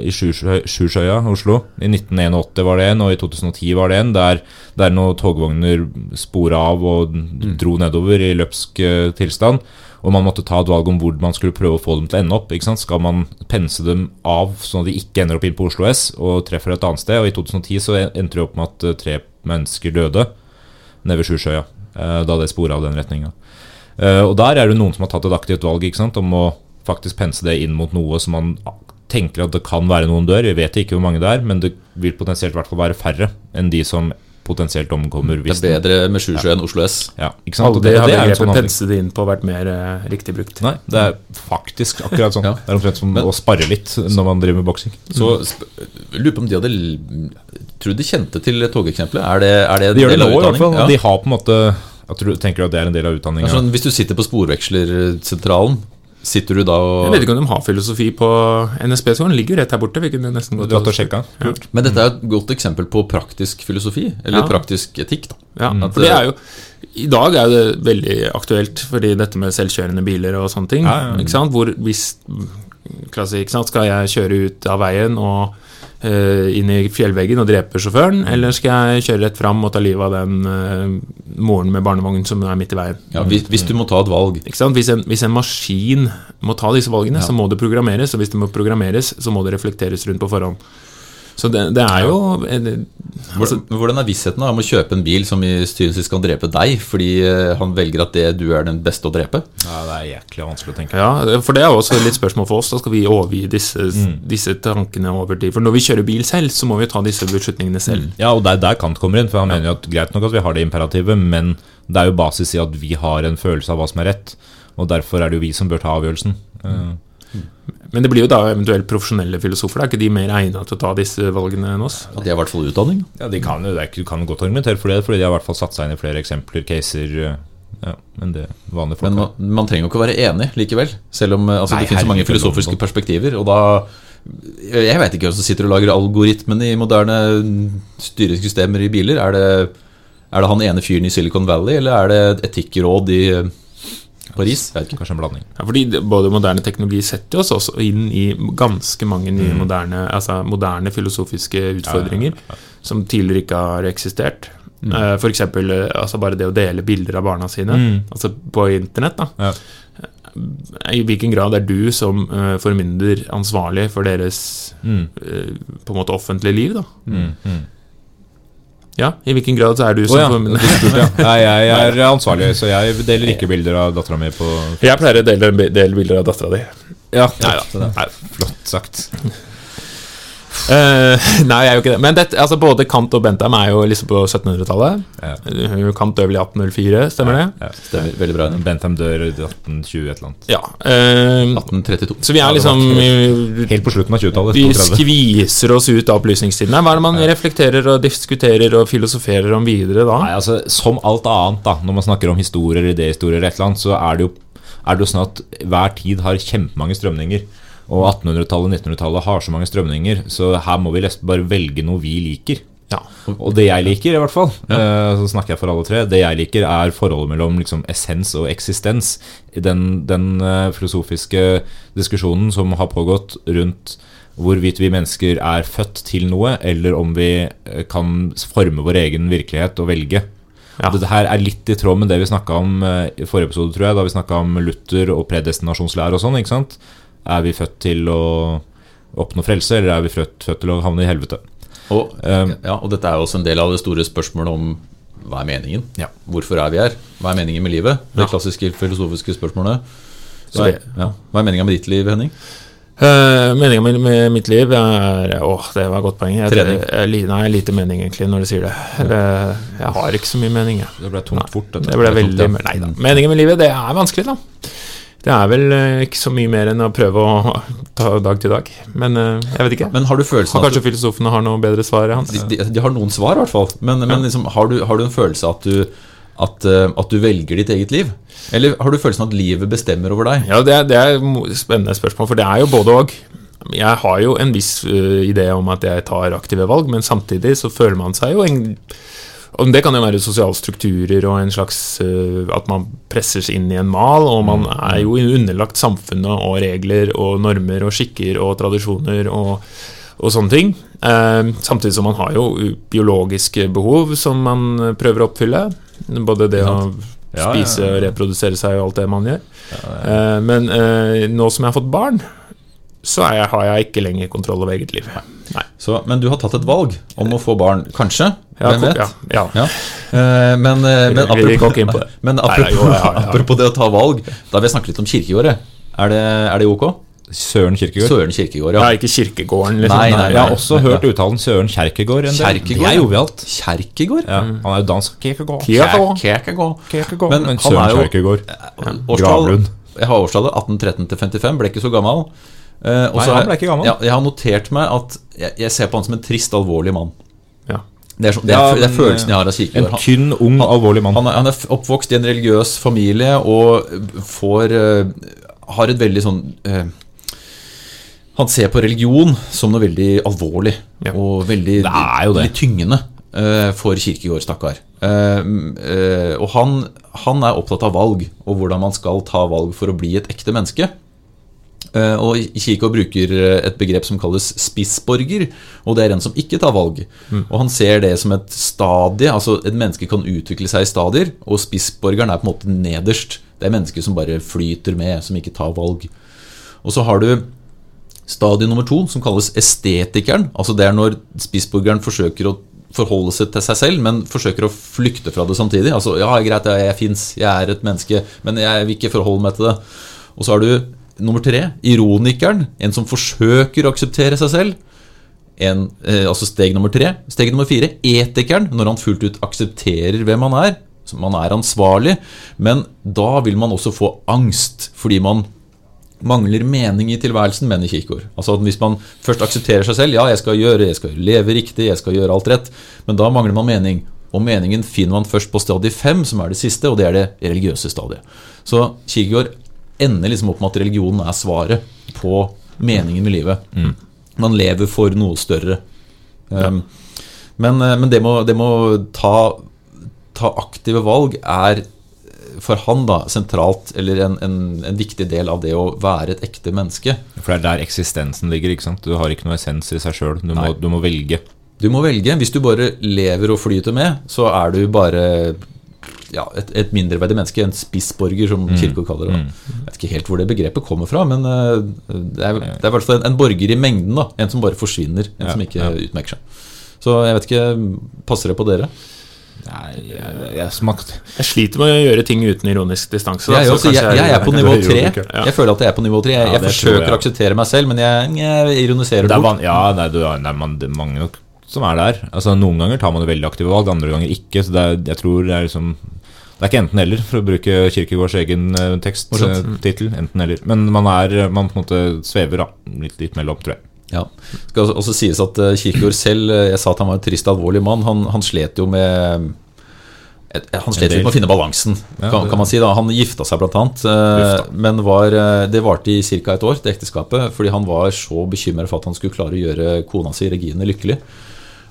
i Sjursøy- Sjursøya, Oslo. I 1981 var det en, og i 2010 var det en, der, der noen togvogner spora av og dro nedover i løpsk eh, tilstand. Og man måtte ta et valg om hvor man skulle prøve å få dem til å ende opp. ikke sant? Skal man pense dem av sånn at de ikke ender opp inn på Oslo S og treffer et annet sted? Og i 2010 så endte det opp med at eh, tre mennesker døde nede ved Sjursøya eh, da det spora av den retninga. Og der er det noen som har tatt et aktivt valg ikke sant? om å faktisk pense det inn mot noe som man tenker at det kan være noen dør. Vi vet ikke hvor mange det er, men det vil potensielt i hvert fall være færre enn de som potensielt omkommer. Det er bedre med Sjursjø enn Oslo S. Ja, ikke sant? Og Aldri det, har det er sånn pense det inn på vært mer uh, riktig brukt. Nei, det er faktisk akkurat sånn. Ja. Det er omtrent som Men- å spare litt når man driver med boksing. Så sp- lurer på om de hadde Tror du de kjente til togeksempelet? Er det, er det en De gjør det del nå av i hvert fall. De har på en måte Jeg du tenker at det er en del av utdanninga. sånn, hvis du sitter på sporvekslersentralen, sitter du da og Jeg vet ikke om de har filosofi på NSB-skolen. Ligger jo rett her borte. Vi kunne nesten gått og sjekka. Men dette er et godt eksempel på praktisk filosofi, eller Ja. praktisk etikk. da Ja. At for det det- er jo I dag er det veldig aktuelt, fordi dette med selvkjørende biler og sånne ting. Ja, ja. Ikke sant? Hvor hvis klasse, ikke sant? Skal jeg kjøre ut av veien og eh, inn i fjellveggen og drepe sjåføren, eller skal jeg kjøre rett fram og ta livet av den eh, moren med barnevogn som er midt i veien? Ja, hvis, hvis du må ta et valg Ikke sant? Hvis, en, hvis en maskin må ta disse valgene, så må det programmeres. Og hvis det må programmeres, så må det reflekteres rundt på forhånd. Så det, det er jo altså, Hvordan hvordan er vissheten om å kjøpe en bil som i og kan drepe deg, fordi eh, han velger at det du er den beste å drepe? Ja, det er jæklig vanskelig å tenke. Ja, for det er også litt spørsmål for oss. Da skal vi overgi disse, disse tankene over tid. For når vi kjører bil selv, så må vi ta disse beslutningene selv. Ja, og der, der Kant kommer inn, for han mener jo at greit nok at vi har det imperativet, men det er jo basis i at vi har en følelse av hva som er rett, og derfor er det jo vi som bør ta avgjørelsen. Eh, Men det blir jo da eventuelt profesjonelle filosofer. Er ikke de mer egnet til å ta disse valgene enn oss? At de har i hvert fall utdanning? Ja, de kan jo det er du kan godt argumentere for det, fordi de har i hvert fall satt seg inn i flere eksempler, caser eh, Ja, men det vanlige folk Men man, man trenger jo ikke å være enig likevel. Selv om eh, altså, Nei, det finnes så mange filosofiske noen- perspektiver. Og da Jeg veit ikke hvem som sitter og lager algoritmene i moderne styringssystemer i biler. Er det, er det han ene fyren i Silicon Valley, eller er det et etikkråd i eh, Paris? Jeg vet ikke. Kanskje en blanding. Ja, fordi både moderne teknologi setter oss også inn i ganske mange nye moderne, altså moderne filosofiske utfordringer som tidligere ikke har eksistert. Mm. For eksempel eh, altså bare det å dele bilder av barna sine Mm. altså på internett. da Ja. I hvilken grad er du som uh, formynder ansvarlig for deres Mm. uh, på en måte offentlige liv? da Mm. Mm. Ja, I hvilken grad så er du som oh, ja, spurte, ja. Nei, jeg er ansvarlig, så jeg deler ikke bilder av dattera mi på Jeg pleier å dele, dele bilder av dattera di. Ja, Nei da. Flott sagt. Eh, nei, jeg er jo ikke det. Men det, altså, både Kant og Bentham er jo liksom på 1700-tallet. Ja. Eh, Kant dør vel i 1804, stemmer det? Ja. Stemmer. Veldig bra. Bentham dør i 1820 et eller annet. Ja. uh, 1832. så vi er liksom i- Helt på slutten av 20-tallet. Vi skviser oss ut av opplysningstiden. Hva er det man reflekterer og diskuterer og filosoferer om videre da? Nei, altså, Som alt annet, da når man snakker om historier, idéhistorier, et eller annet, så er det jo, er det jo sånn at hver tid har kjempemange strømninger. Og 1800-tallet 1900-tallet har så mange strømninger, så her må vi bare velge noe vi liker. Ja. Og det jeg liker, i hvert fall, ja. så snakker jeg for alle tre, det jeg liker, er forholdet mellom liksom, essens og eksistens. Den, den eh, filosofiske diskusjonen som har pågått rundt hvorvidt vi mennesker er født til noe, eller om vi eh, kan forme vår egen virkelighet og velge. Ja. Dette her er litt i tråd med det vi snakka om eh, i forrige episode, tror jeg, da vi snakka om Luther og predestinasjonslære og sånn. ikke sant? Er vi født til å oppnå frelse, eller er vi født, født til å havne i helvete? Og, Um, ja, og dette er jo også en del av det store spørsmålet om hva er meningen? Ja. Hvorfor er vi her? Hva er meningen med livet? Det Ja. klassiske filosofiske spørsmålet. Hva er, ja. hva er meningen med ditt liv, Henning? Uh, Meninga med, med mitt liv er Åh, det var et godt poeng. Jeg, Trening. jeg, jeg, nei, lite mening, egentlig, når du sier det. det jeg har ikke så mye mening, jeg. Det ble tungt fort. dette. Det ble Det er veldig tungt, ja. Nei da. Meningen med livet, det er vanskelig, da. Det er vel eh, ikke så mye mer enn å prøve å ta dag til dag. Men eh, jeg vet ikke. Men har du følelsen Har kanskje filosofene har noe bedre svar, Hans? de, de, de har noen svar, i hvert fall. Men, men liksom, har, du, har du en følelse av at du, at, eh, at du velger ditt eget liv? Eller har du følelsen av at livet bestemmer over deg? Ja, det er, det er spennende spørsmål, for det er jo både og. Jeg har jo en viss uh, idé om at jeg tar aktive valg, men samtidig så føler man seg jo en og Det kan jo være sosiale strukturer og en slags ø, At man presses inn i en mal, og man er jo underlagt samfunnet og regler og normer og skikker og tradisjoner og, og sånne ting. Eh, samtidig som man har jo biologiske behov som man prøver å oppfylle. Både det å spise og reprodusere seg og alt det man gjør. Eh, men eh, nå som jeg har fått barn, så jeg, har jeg ikke lenger kontroll over eget liv. Nei. Så, men du har tatt et valg om å få barn, kanskje? Ja, Hvem vet? Ja, ja. Ja. Eh, Men, eh, men, apropos, men apropos, det å ta valg, da vil jeg snakke litt om kirkegårdet. Er det, er det ok? Søren Kirkegård. Søren kirkegård, ja, ja. ikke kirkegården, liksom. Nei, nei, Jeg har også hørt uttalen Søren Kjerkegård en del. Kjerkegård, Det er jovialt. Kjerkegård? Ja, han er jo dansk. Kjerkegård. Kjerkegård. Kjerkegård. Men Men, han Søren er jo- Kjerkegård. Årstall, Gravlund. jeg har årstallet 1813 til 55, ble ikke så gammel. Eh, og Nei, han ble ikke gammel. Ja, jeg har notert meg at jeg, jeg ser på han som en trist, alvorlig mann. Ja. Det er, så, det er, det er følelsen jeg har av Kirkegård. En tynn, ung, alvorlig mann. han, er, han er oppvokst i en religiøs familie og får uh, Har et veldig sånn uh, Han ser på religion som noe veldig alvorlig Ja. og veldig, veldig tyngende eh, for Kirkegård, stakkar. Eh, eh, og han, han er opptatt av valg og hvordan man skal ta valg for å bli et ekte menneske. Eh, og Kiko bruker eh, et begrep som kalles spissborger, og det er en som ikke tar valg. Og han ser det som et stadie, altså et menneske kan utvikle seg i stadier, og spissborgeren er på en måte nederst. Det er mennesker som bare flyter med, som ikke tar valg. Og så har du stadie nummer to, som kalles estetikeren. Altså det er når spissborgeren forsøker å forholde seg til seg selv, men forsøker å flykte fra det samtidig. Altså, ja, greit, jeg, jeg fins, jeg er et menneske, men jeg vil ikke forholde meg til det. Og så har du nummer tre, ironikeren. En som forsøker å akseptere seg selv. En, eh, altså steg nummer tre. Steg nummer fire, etikeren, når han fullt ut aksepterer hvem han er. Man er ansvarlig, men da vil man også få angst, fordi man mangler mening i tilværelsen, mener Kirkegaard. Altså Hvis man først aksepterer seg selv, ja, jeg skal gjøre, jeg skal leve riktig, jeg skal gjøre alt rett, men da mangler man mening. Og meningen finner man først på stadiet fem, som er det siste, og det er det religiøse stadiet. Så Kirkegaard ender liksom opp med at religionen er svaret på meningen med livet. Man lever for noe større. Um, men, eh, men det må, det må ta, ta aktive valg er for han da sentralt, eller en, en, en viktig del av det å være et ekte menneske. For det er der eksistensen ligger. ikke sant? Du har ikke noe essens i seg sjøl. Du, du må velge. Du må velge. Hvis du bare lever og flyter med, så er du bare ja, et, et mindreverdig menneske. En spissborger, som Kirkegaard kaller det. da. Jeg vet ikke helt hvor det begrepet kommer fra, men eh, det er, det er i hvert fall en, en borger i mengden. da En som bare forsvinner. En Ja, som ikke ja. utmerker seg. Så jeg vet ikke Passer det på dere? Nei, jeg, jeg smakt Jeg sliter med å gjøre ting uten ironisk distanse. Jeg, jeg, jeg er på nivå tre. Jeg føler at jeg er på nivå tre. Jeg, Ja, forsøker å akseptere meg selv, men jeg, ironiserer Det bort. ja, nei, du, er man, det er mange nok som er der. Altså, noen ganger tar man veldig aktive valg, andre ganger ikke. Så er, jeg tror det er liksom Det er ikke enten-eller, for å bruke Kirkegårds egen uh, teksttittel. enten-eller. Men man er Man på en måte svever da litt, litt mellom, tror jeg. Ja. Det skal også- sies at eh, Kirkegård selv eh, Jeg sa at han var en trist, alvorlig mann. Han, han slet jo med Han slet litt med å finne balansen, kan, kan man si. da Han gifta seg blant annet, eh, men var, eh, det varte i ca. et år, det ekteskapet, fordi han var så bekymra for at han skulle klare å gjøre kona si, Regine, lykkelig.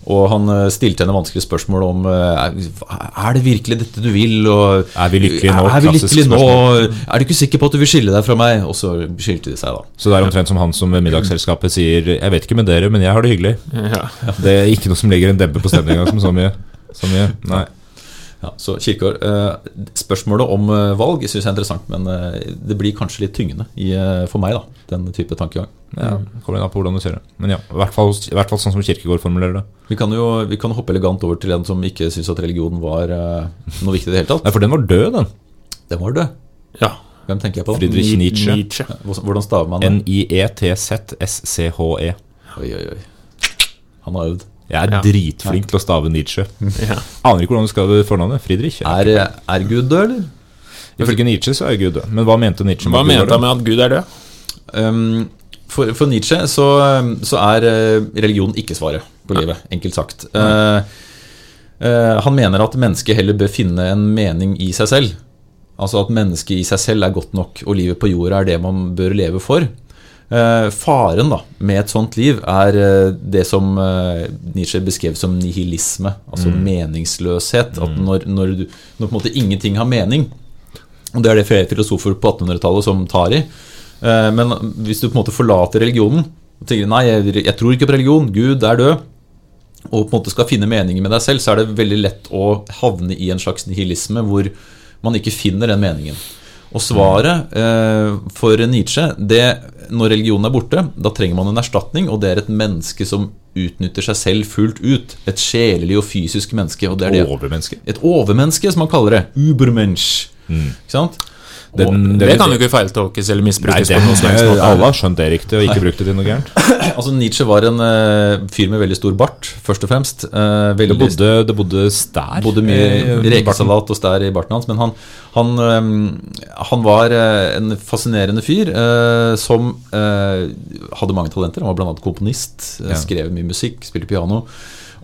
Og han eh, stilte henne vanskelige spørsmål om eh, er, det virkelig dette du vil. Og, Er vi lykkelige nå? Er vi lykkelige nå? Er du ikke sikker på at du vil skille deg fra meg? Og så skilte de seg, da. Så det er omtrent som han som ved middagsselskapet sier 'Jeg vet ikke med dere, men jeg har det hyggelig'. Ja. Det er ikke noe som legger en dempe på stemninga som så mye. Så mye. Nei. Ja, så Kirkegaard, eh, Spørsmålet om eh, valg syns jeg er interessant, men eh, det blir kanskje litt tyngende i, for meg, da, den type tankegang. Ja, kommer an på hvordan du ser det. Men ja, i hvert fall, i hvert fall sånn som Kirkegård formulerer det. Vi kan jo vi kan hoppe elegant over til en som ikke syns at religion var noe viktig i det hele tatt. Nei, for den var død, den. Den var død. ja. Hvem tenker jeg på? Friedrich Nietzsche. Nietzsche. Hvordan hvordan staver man det? N-I-E-T-Z-S-C-H-E. Oi, oi, oi. Han har øvd. Jeg er Ja. dritflink til å stave Nietzsche. Ja. Aner ikke hvordan du skal fornavnet. Friedrich. Er, er Gud død, eller? Ifølge Nietzsche så er Gud død. Men hva mente Nietzsche? Hva Gud mente han med at Gud er død? Um, for, for Nietzsche så, så er eh, religion ikke svaret på livet, enkelt sagt. Uh, uh, han mener at mennesket heller bør finne en mening i seg selv. Altså at mennesket i seg selv er godt nok, og livet på jorda er det man bør leve for. Eh, faren da, med et sånt liv er eh, det som eh, Nietzsche beskrev som nihilisme, altså meningsløshet. At når, når, du, når på en måte ingenting har mening, og det er det flere filosofer på 1800-tallet som tar i. Eh, Men hvis du på en måte forlater religionen og tenker nei, jeg, jeg tror ikke på religion, Gud er død, og på en måte skal finne meningen med deg selv, så er det veldig lett å havne i en slags nihilisme hvor man ikke finner den meningen. Og svaret eh, for Nietzsche det, Når religionen er borte, da trenger man en erstatning, og det er et menneske som utnytter seg selv fullt ut. Et sjelelig og fysisk menneske. Og det er det. Overmenneske. Et overmenneske, som man kaller det. Ubermensch. Ikke sant? Den- Det, det- kan jo ikke feiltolkes eller misbrukes. Nei, det, måte. alle har skjønt det riktig og ikke brukt det til noe gærent. Altså Nietzsche var en uh, fyr med veldig stor bart, først og fremst. Eh, Det bodde, det bodde stær. bodde mye rekesalat og stær i barten hans. Men han, han, eh, han var uh, en fascinerende fyr som hadde mange talenter. Han var bl.a. komponist, Ja. skrev mye musikk, spilte piano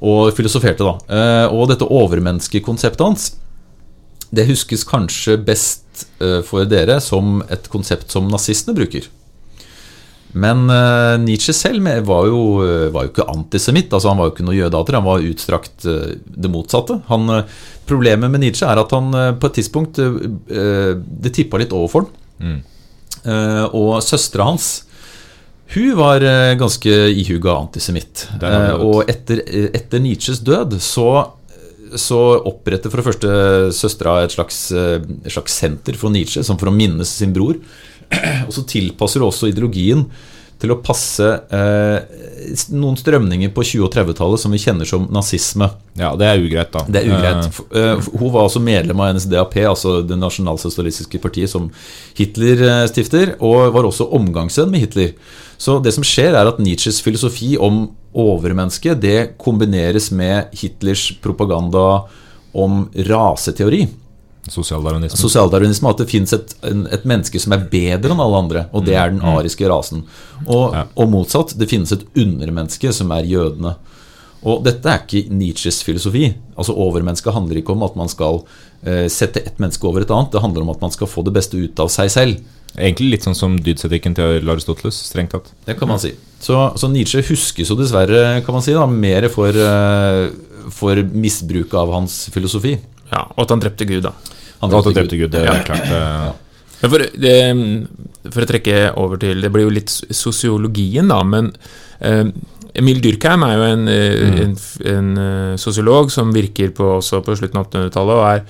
og filosoferte. da. Og dette overmenneskekonseptet hans det huskes kanskje best eh, for dere som et konsept som nazistene bruker. Men eh, Nietzsche selv var jo, eh, var jo ikke antisemitt. altså Han var jo ikke noe jødehater, han var utstrakt det motsatte. Han, problemet med Nietzsche er at han på et tidspunkt Det tippa litt over for ham. Eh, og søstera hans hun var ganske ihuga antisemitt. Og etter, etter Nietzsches død så så oppretter for det første søstera et slags, eh, et slags senter for Nietzsche, som for å minnes sin bror. Og så tilpasser hun også ideologien til å passe eh, noen strømninger på 20- og 30-tallet som vi kjenner som nazisme. Ja, det er ugreit, da. Det er ugreit. Eh, eh, Hun var også medlem av NSDAP, altså det nasjonalsosialistiske partiet som Hitler eh, stifter, og var også omgangsvenn med Hitler. Så det som skjer, er at Nietzsches filosofi om overmennesket det kombineres med Hitlers propaganda om raseteori. Sosialdarwinisme. Sosialdarwinisme, at det fins et, et menneske som er bedre enn alle andre, og det er den ariske rasen. Og, Ja. og motsatt, det finnes et undermenneske som er jødene. Og dette er ikke Nietzsches filosofi. Altså Overmennesket handler ikke om at man skal eh, sette ett menneske over et annet. Det handler om at man skal få det beste ut av seg selv. Egentlig litt sånn som dydsetikken til Aristoteles, strengt tatt. Det kan man si. Så, så Nietzsche huskes jo dessverre kan man si da, mer for, eh, for misbruk av hans filosofi. Ja, og at han drepte Gud, da. Han drepte han drepte Gud, det er klart. Ja. Men for, det, for å trekke over til Det blir jo litt sosiologien, da, men eh, Emil Dyrkheim er jo en, mm. en, en en sosiolog som virker på, også på slutten av 1800-tallet, og er,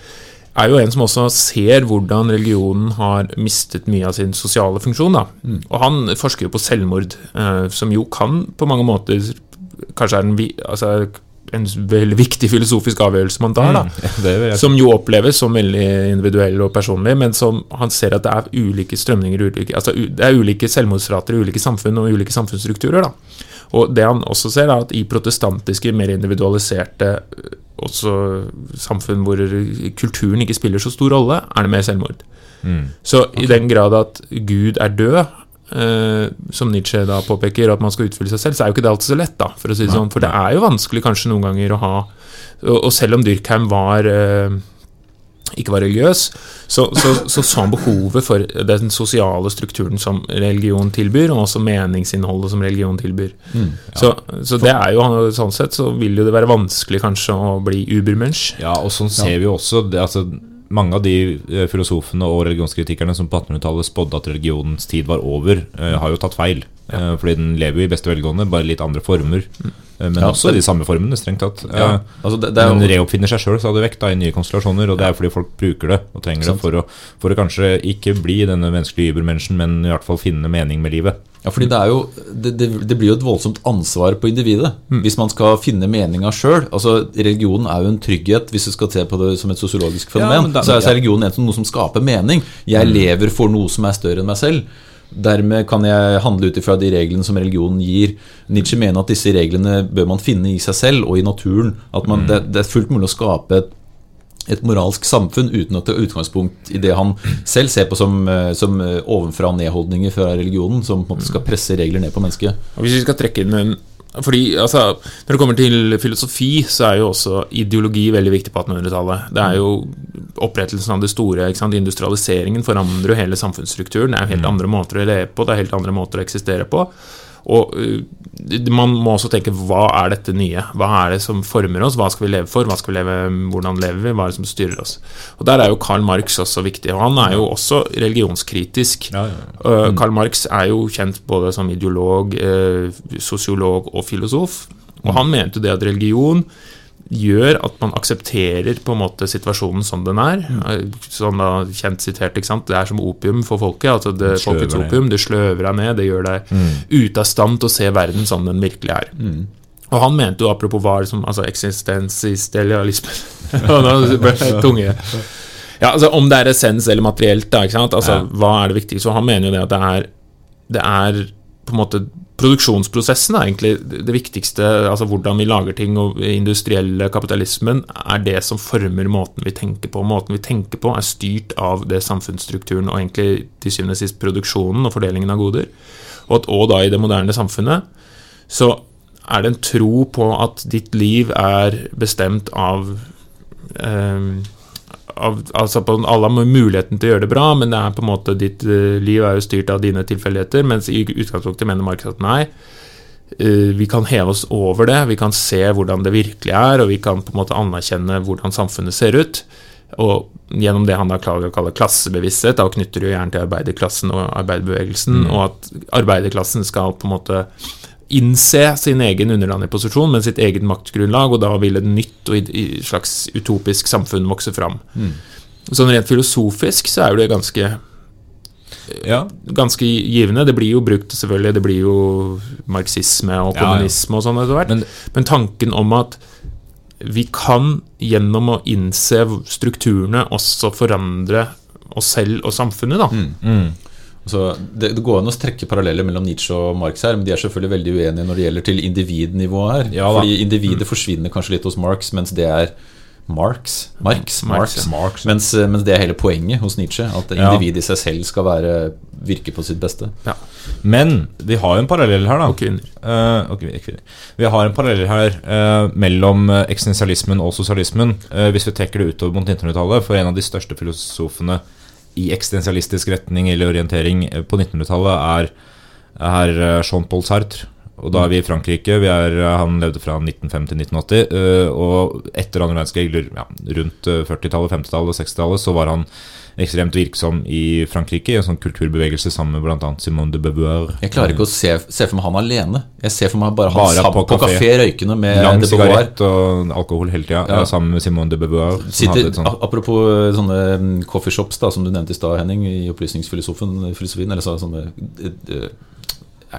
er jo en som også ser hvordan religionen har mistet mye av sin sosiale funksjon. Da. Og han forsker jo på selvmord, eh, som jo kan på mange måter kanskje er en, altså, en veldig viktig filosofisk avgjørelse man tar. da Ja, jeg si. Som jo oppleves som veldig individuell og personlig, men som han ser at det er ulike strømninger, ulike, altså det er ulike selvmordsrater i ulike samfunn og ulike samfunnsstrukturer. da Og det han også ser, er at i protestantiske, mer individualiserte også samfunn hvor kulturen ikke spiller så stor rolle, er det mer selvmord. Mm. Så i den grad at Gud er død, eh, som Nietzsche da påpeker, at man skal utfylle seg selv, så er jo ikke det alltid så lett, da, for å si det sånn. For det er jo vanskelig kanskje noen ganger å ha Og, og selv om Dyrkheim var eh, ikke var religiøs, så så, så så han behovet for den sosiale strukturen som religion tilbyr, og også meningsinnholdet som religion tilbyr. så, så det er jo sånn sett så vil jo det være vanskelig kanskje å bli ubermensch. Ja, og sånn ser vi jo også det, altså, Mange av de eh, filosofene og religionskritikerne som på 1800-tallet spådde at religionens tid var over, uh, har jo tatt feil. Eh, fordi den lever jo i beste velgående, bare litt andre former. Eh, men Ja, også i de samme formene, strengt tatt. Ja, Eh, altså det, det men reoppfinner seg sjøl stadig vekk da, i nye konstellasjoner, og det er fordi folk bruker det og trenger det for å, for å kanskje ikke bli denne menneskelige übermenschen, men i hvert fall finne mening med livet. Ja, fordi det er jo det, det, blir jo et voldsomt ansvar på individet hvis man skal finne meninga sjøl. Altså, religionen er jo en trygghet, hvis du skal se på det som et sosiologisk fenomen. Ja, da- så er religionen en- noe som skaper mening. Jeg lever for noe som er større enn meg selv. Dermed kan jeg handle ut ifra de reglene som religionen gir. Nietzsche mener at disse reglene bør man finne i seg selv og i naturen. At man, det, det er fullt mulig å skape et et moralsk samfunn uten å ta utgangspunkt i det han selv ser på som, eh, som eh, ovenfra-nedholdninger fra religionen, som på en måte skal presse regler ned på mennesket. Og Hvis vi skal trekke inn en fordi altså, Når det kommer til filosofi, så er jo også ideologi veldig viktig på 1800-tallet. Det er jo opprettelsen av det store? Industrialiseringen forandrer jo hele samfunnsstrukturen. Det er jo helt andre måter å leve på, det er helt andre måter å eksistere på. Og uh, man må også tenke hva er dette nye? Hva er det som former oss? Hva skal vi leve for? Hva skal vi leve, hvordan lever vi? Hva er det som styrer oss? Og Der er jo Karl Marx også viktig. Og han er jo også religionskritisk. Uh, Karl Marx er jo kjent både som ideolog, eh, sosiolog og filosof. Og han mente jo det at religion gjør at man aksepterer på en måte situasjonen som den er. Mm. Sånn da kjent sitert, ikke sant. Det er som opium for folket. Altså det, folkets opium. Det sløver deg ned. Det gjør deg ute av stand til å se verden som den virkelig er. Og han mente jo, apropos hva som altså det tunge. Ja, altså Om det er essens eller materielt, da. ikke sant? Altså. Hva er det viktigste? Så han mener jo det at det er, det er på en måte Produksjonsprosessen er egentlig det viktigste. altså Hvordan vi lager ting og industrielle kapitalismen er det som former måten vi tenker på. Måten vi tenker på er styrt av det samfunnsstrukturen og egentlig til syvende og sist produksjonen og fordelingen av goder. Og, at, og da i det moderne samfunnet så er det en tro på at ditt liv er bestemt av eh, av, altså på, Alle har muligheten til å gjøre det bra, men det er på en måte ditt eh, liv er jo styrt av dine tilfeldigheter. Mens i utgangspunktet mener markedet at nei, eh, vi kan heve oss over det. Vi kan se hvordan det virkelig er, og vi kan på en måte anerkjenne hvordan samfunnet ser ut. Og gjennom det han da klager å kalle klassebevissthet, da knytter det jo gjerne til arbeiderklassen og arbeiderbevegelsen, og at arbeiderklassen skal på en måte innse sin egen underdanige posisjon med sitt eget maktgrunnlag, og da vil et nytt og slags utopisk samfunn vokse fram. Sånn rent filosofisk så er jo det ganske Ja, ganske givende. Det blir jo brukt, selvfølgelig. Det blir jo marxisme og Ja, ja. kommunisme og sånn etter hvert. Men- Men, tanken om at vi kan gjennom å innse strukturene også forandre oss selv og samfunnet, da. Mm. Så det, det går an å trekke paralleller mellom Nietzsche og Marx her, men de er selvfølgelig veldig uenige når det gjelder til individnivået her. Ja. Fordi individet forsvinner kanskje litt hos Marx, mens det er Marx? Marx? Marx, Marx. Marx. Mens, mens det er hele poenget hos Nietzsche. At Ja. individet i seg selv skal være, virke på sitt beste. Men vi har jo en parallell her, da. Og kvinner. Eh, ikke kvinner. Vi har en parallell her uh, mellom eh, eksistensialismen og sosialismen. uh, hvis vi trekker det utover mot 1900-tallet. For en av de største filosofene i eksistensialistisk retning eller orientering eh, på 1900-tallet er, er eh, Jean-Paul Sartre. Og da er vi i Frankrike. Vi er, eh, han levde fra 1905 til 1980. eh, og etter andre verdenskrig, ja, rundt eh, 40-tallet, 50-tallet og 60-tallet, så var han ekstremt virksom i Frankrike, i en sånn kulturbevegelse sammen med bl.a. Simone de Beauvoir. Jeg klarer ikke å se, se for meg han alene. Jeg ser for meg bare han Bare sammen på på, kafé. kafé røykende med Lang de Beauvoir. sigarett og alkohol hele tida, Ja. sammen med Simone de Beauvoir. Sitter, sånt- Apropos eh, sånne mm, coffeeshops da, som du nevnte i stad, Henning, i opplysningsfilosofien, filosofien, eller så, sånne eh, eh,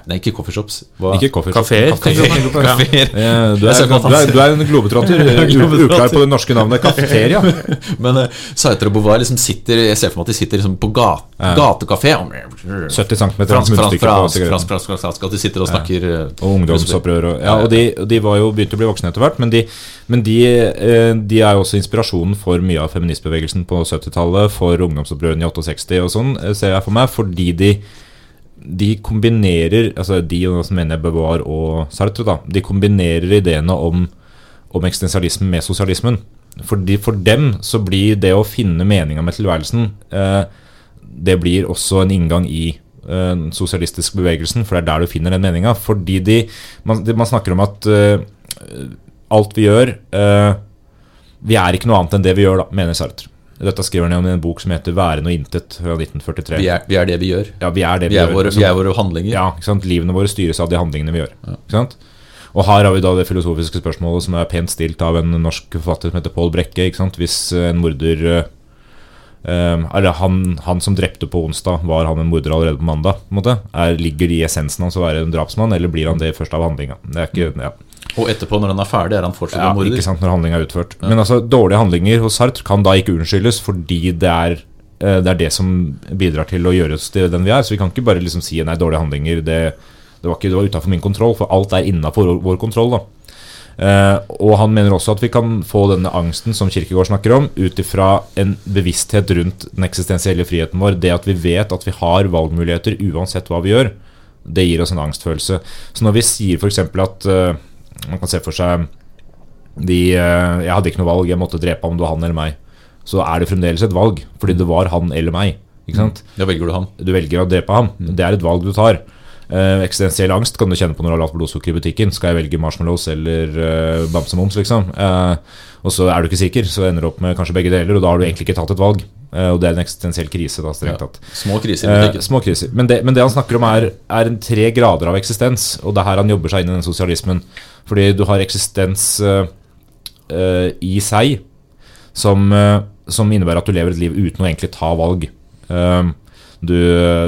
Nei, ikke coffeeshops. Ikke. Kafeer. Eh, Du, er, en globetrotter. Uklar på det norske navnet. Kafeteria. Men uh, Sartre og Beauvoir liksom sitter Jeg ser for meg at de sitter liksom på gat, Ja. gatekafé. 70 cm At de sitter og snakker ja. Og ungdomsopprør. Og, ja, og de, de var jo begynt å bli voksne etter hvert, men, de, men de, eh, de er jo også inspirasjonen for mye av feministbevegelsen på 70-tallet, for ungdomsopprørene i 68 og sånn, eh, ser jeg for meg, fordi de de kombinerer altså De og nå mener Beauvoir og Sartre da De kombinerer ideene om, om eksistensialismen med sosialismen. Fordi For dem så blir det å finne meninga med tilværelsen eh, Det blir også en inngang i eh, sosialistiske bevegelsen, for det er der du finner den meninga. Fordi de man, de, man snakker om at eh, alt vi gjør eh, Vi er ikke noe annet enn det vi gjør, da, mener Sartre. Dette skriver han om i en bok som heter 'Være og intet' fra 1943. vi, er, vi er det vi gjør. Ja, vi er det Vi er gjør. våre, Altså, vi er våre handlinger. ja, ikke sant? Livene våre styres av de handlingene vi gjør. Ikke sant? Og her har vi da det filosofiske spørsmålet som er pent stilt av en norsk forfatter som heter Pål Brekke. Ikke sant? Hvis eh, en morder eh, eh, Eller han, han som drepte på onsdag, var han en morder allerede på mandag? På en måte? Er, ligger det i essensen hans å være en drapsmann, eller blir han det først av handlinga? Det er ikke, ja. Og etterpå, når han er ferdig, er han fortsatt Ja, morder. ikke sant, når handlinga er utført. Men altså, dårlige handlinger hos Sartre kan da ikke unnskyldes fordi det er eh, det er det som bidrar til å gjøre oss til den vi er. Så vi kan ikke bare liksom si nei, dårlige handlinger det, det var, ikke- det var utafor min kontroll, for alt er innafor vår kontroll. da Eh, og han mener også at vi kan få denne angsten som Kirkegård snakker om, ut ifra en bevissthet rundt den eksistensielle friheten vår. Det at vi vet at vi har valgmuligheter uansett hva vi gjør, det gir oss en angstfølelse. Så når vi sier f.eks. at eh, man kan se for seg de, eh, Jeg hadde ikke noe valg, jeg måtte drepe ham, det var han eller meg. Så er det fremdeles et valg, fordi det var han eller meg. Ikke sant? Da velger du han. Du velger å drepe ham. Det er et valg du tar. Eh, eksistensiell angst kan du kjenne på når du har lavt blodsukker i butikken. Skal jeg velge marshmallows eller eh, bamsemums, liksom? Eh, og så er du ikke sikker, så ender du opp med kanskje begge deler, og da har du egentlig ikke tatt et valg. Eh, og det er en eksistensiell krise, da, strengt tatt. Små kriser. i Eh, små kriser. Men det, men det han snakker om, er, er en tre grader av eksistens. Og det er her han jobber seg inn i den sosialismen. Fordi du har eksistens eh, i seg som, som innebærer at du lever et liv uten å egentlig ta valg. Eh, du,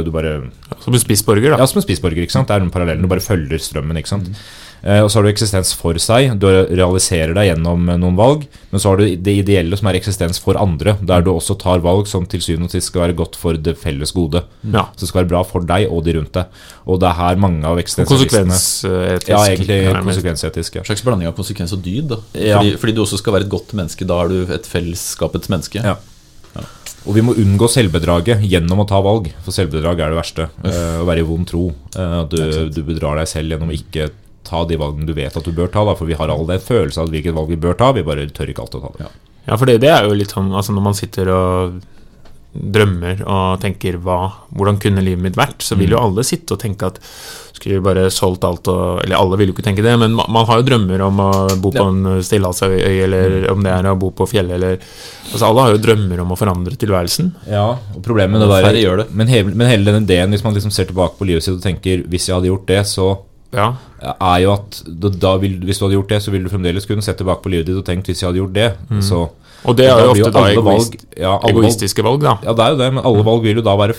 du bare Som en spissborger, da. Ja, som en spissborger. ikke sant? Det er den parallellen. Du bare følger strømmen. ikke sant? Eh, og så har du eksistens for seg. Du realiserer deg gjennom eh, noen valg. Men så har du det ideelle, som er eksistens for andre. Der du også tar valg som til syvende og sist skal være godt for det felles gode. Ja. Så det skal være bra for deg og de rundt deg. Og det er her mange av eksistensialistene Konsekvensetisk. Ja, egentlig konsekvensetisk. Ja. En slags blanding av konsekvens og dyd. da Ja. fordi, fordi du også skal være et godt menneske. Da er du et fellesskapets menneske. Ja. Og vi må unngå selvbedraget gjennom å ta valg, for selvbedrag er det verste. Uh, å være i vond tro. Uh, du, du bedrar deg selv gjennom ikke ta de valgene du vet at du bør ta. Da, for vi har all den følelse av hvilket valg vi bør ta, vi bare tør ikke alltid å ta det. Ja, for det, det er jo litt sånn altså Når man sitter og drømmer og tenker hva, hvordan kunne livet mitt vært, så vil jo alle sitte og tenke at skulle bare solgt alt og Eller alle vil jo ikke tenke det, men man, man har jo drømmer om å bo på Ja. en stillehavsøy, eller om det er å bo på fjellet, eller Altså alle har jo drømmer om å forandre tilværelsen. Ja, og problemet med det Færre der, gjør det. Men, hele, men hele den ideen, hvis man liksom ser tilbake på livet sitt og tenker hvis jeg hadde gjort det, så Ja. er jo at da, da vil, Hvis du hadde gjort det, så ville du fremdeles kunne se tilbake på livet ditt og tenkt hvis jeg hadde gjort det, så Og det er jo ofte da egoist, valg- ja, egoistiske valg, da. Ja, det er jo det, men alle valg vil jo da være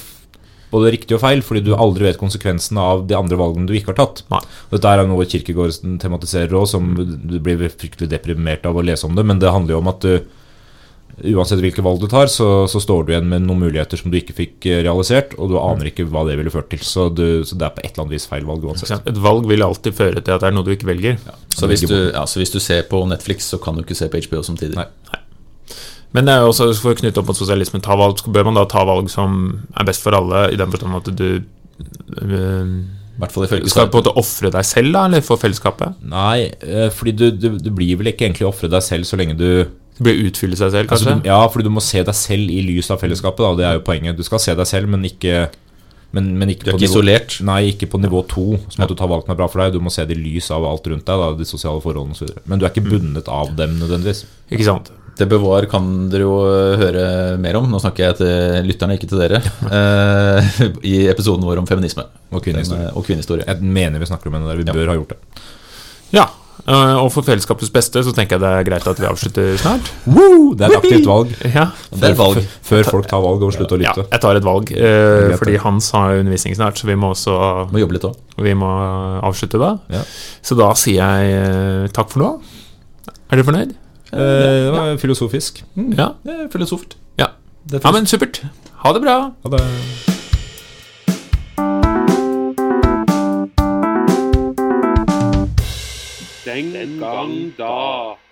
både riktig og feil, fordi du aldri vet konsekvensen av de andre valgene du ikke har tatt. Nei. Dette er noe Kirkegård tematiserer òg, som du blir fryktelig deprimert av å lese om det, men det handler jo om at du Uansett hvilke valg du tar, så, så står du igjen med noen muligheter som du ikke fikk eh, realisert, og du aner ikke hva det ville ført til. Så, du, så det er på et eller annet vis feil valg uansett. Et valg vil alltid føre til at det er noe du ikke velger. Så hvis, du, ja, så hvis du ser på Netflix, så kan du ikke se på HBO samtidig. Nei. Men det er jo også for å knytte opp mot sosialismen, ta valg, bør man da ta valg som er best for alle, i den forstand at du I hvert skal på en måte ofre deg selv, da, eller for fellesskapet? Nei, eh, fordi du, du, du blir vel ikke egentlig ofre deg selv så lenge du blir utfylle seg selv, Altså, kanskje? du, ja, fordi du må se deg selv i lys av fellesskapet. Da. Det er jo poenget. Du skal se deg selv, men ikke men, men ikke Du er på ikke nivå, isolert. Nei, ikke på nivå to, som at du tar valg som er bra for deg. Du må se det i lys av alt rundt deg, da, de sosiale forholdene osv. Men du er ikke bundet av dem nødvendigvis. Ikke sant? Det bevar kan dere jo høre mer om. Nå snakker jeg til lytterne, ikke til dere. eh, I episoden vår om feminisme Og kvinnehistorie. Eh, og kvinnehistorie. Jeg mener vi snakker om henne der. Vi Ja. bør ha gjort det. Ja. Eh, og for fellesskapets beste så tenker jeg det er greit at vi avslutter snart. Woo! Det er et aktivt valg. Ja, Det er valg. Før folk tar valg og slutter å ja lytte. jeg tar et valg. eh, fordi. Hans har undervisning snart, så vi må også Må jobbe litt også. vi må avslutte da. Ja. Så da sier jeg eh, takk for nå. Er dere fornøyd? Eh, det var filosofisk. Ja. Det er filosofert. Ja. Det er ja, men supert. Ha det bra. Ha det. Den gang da.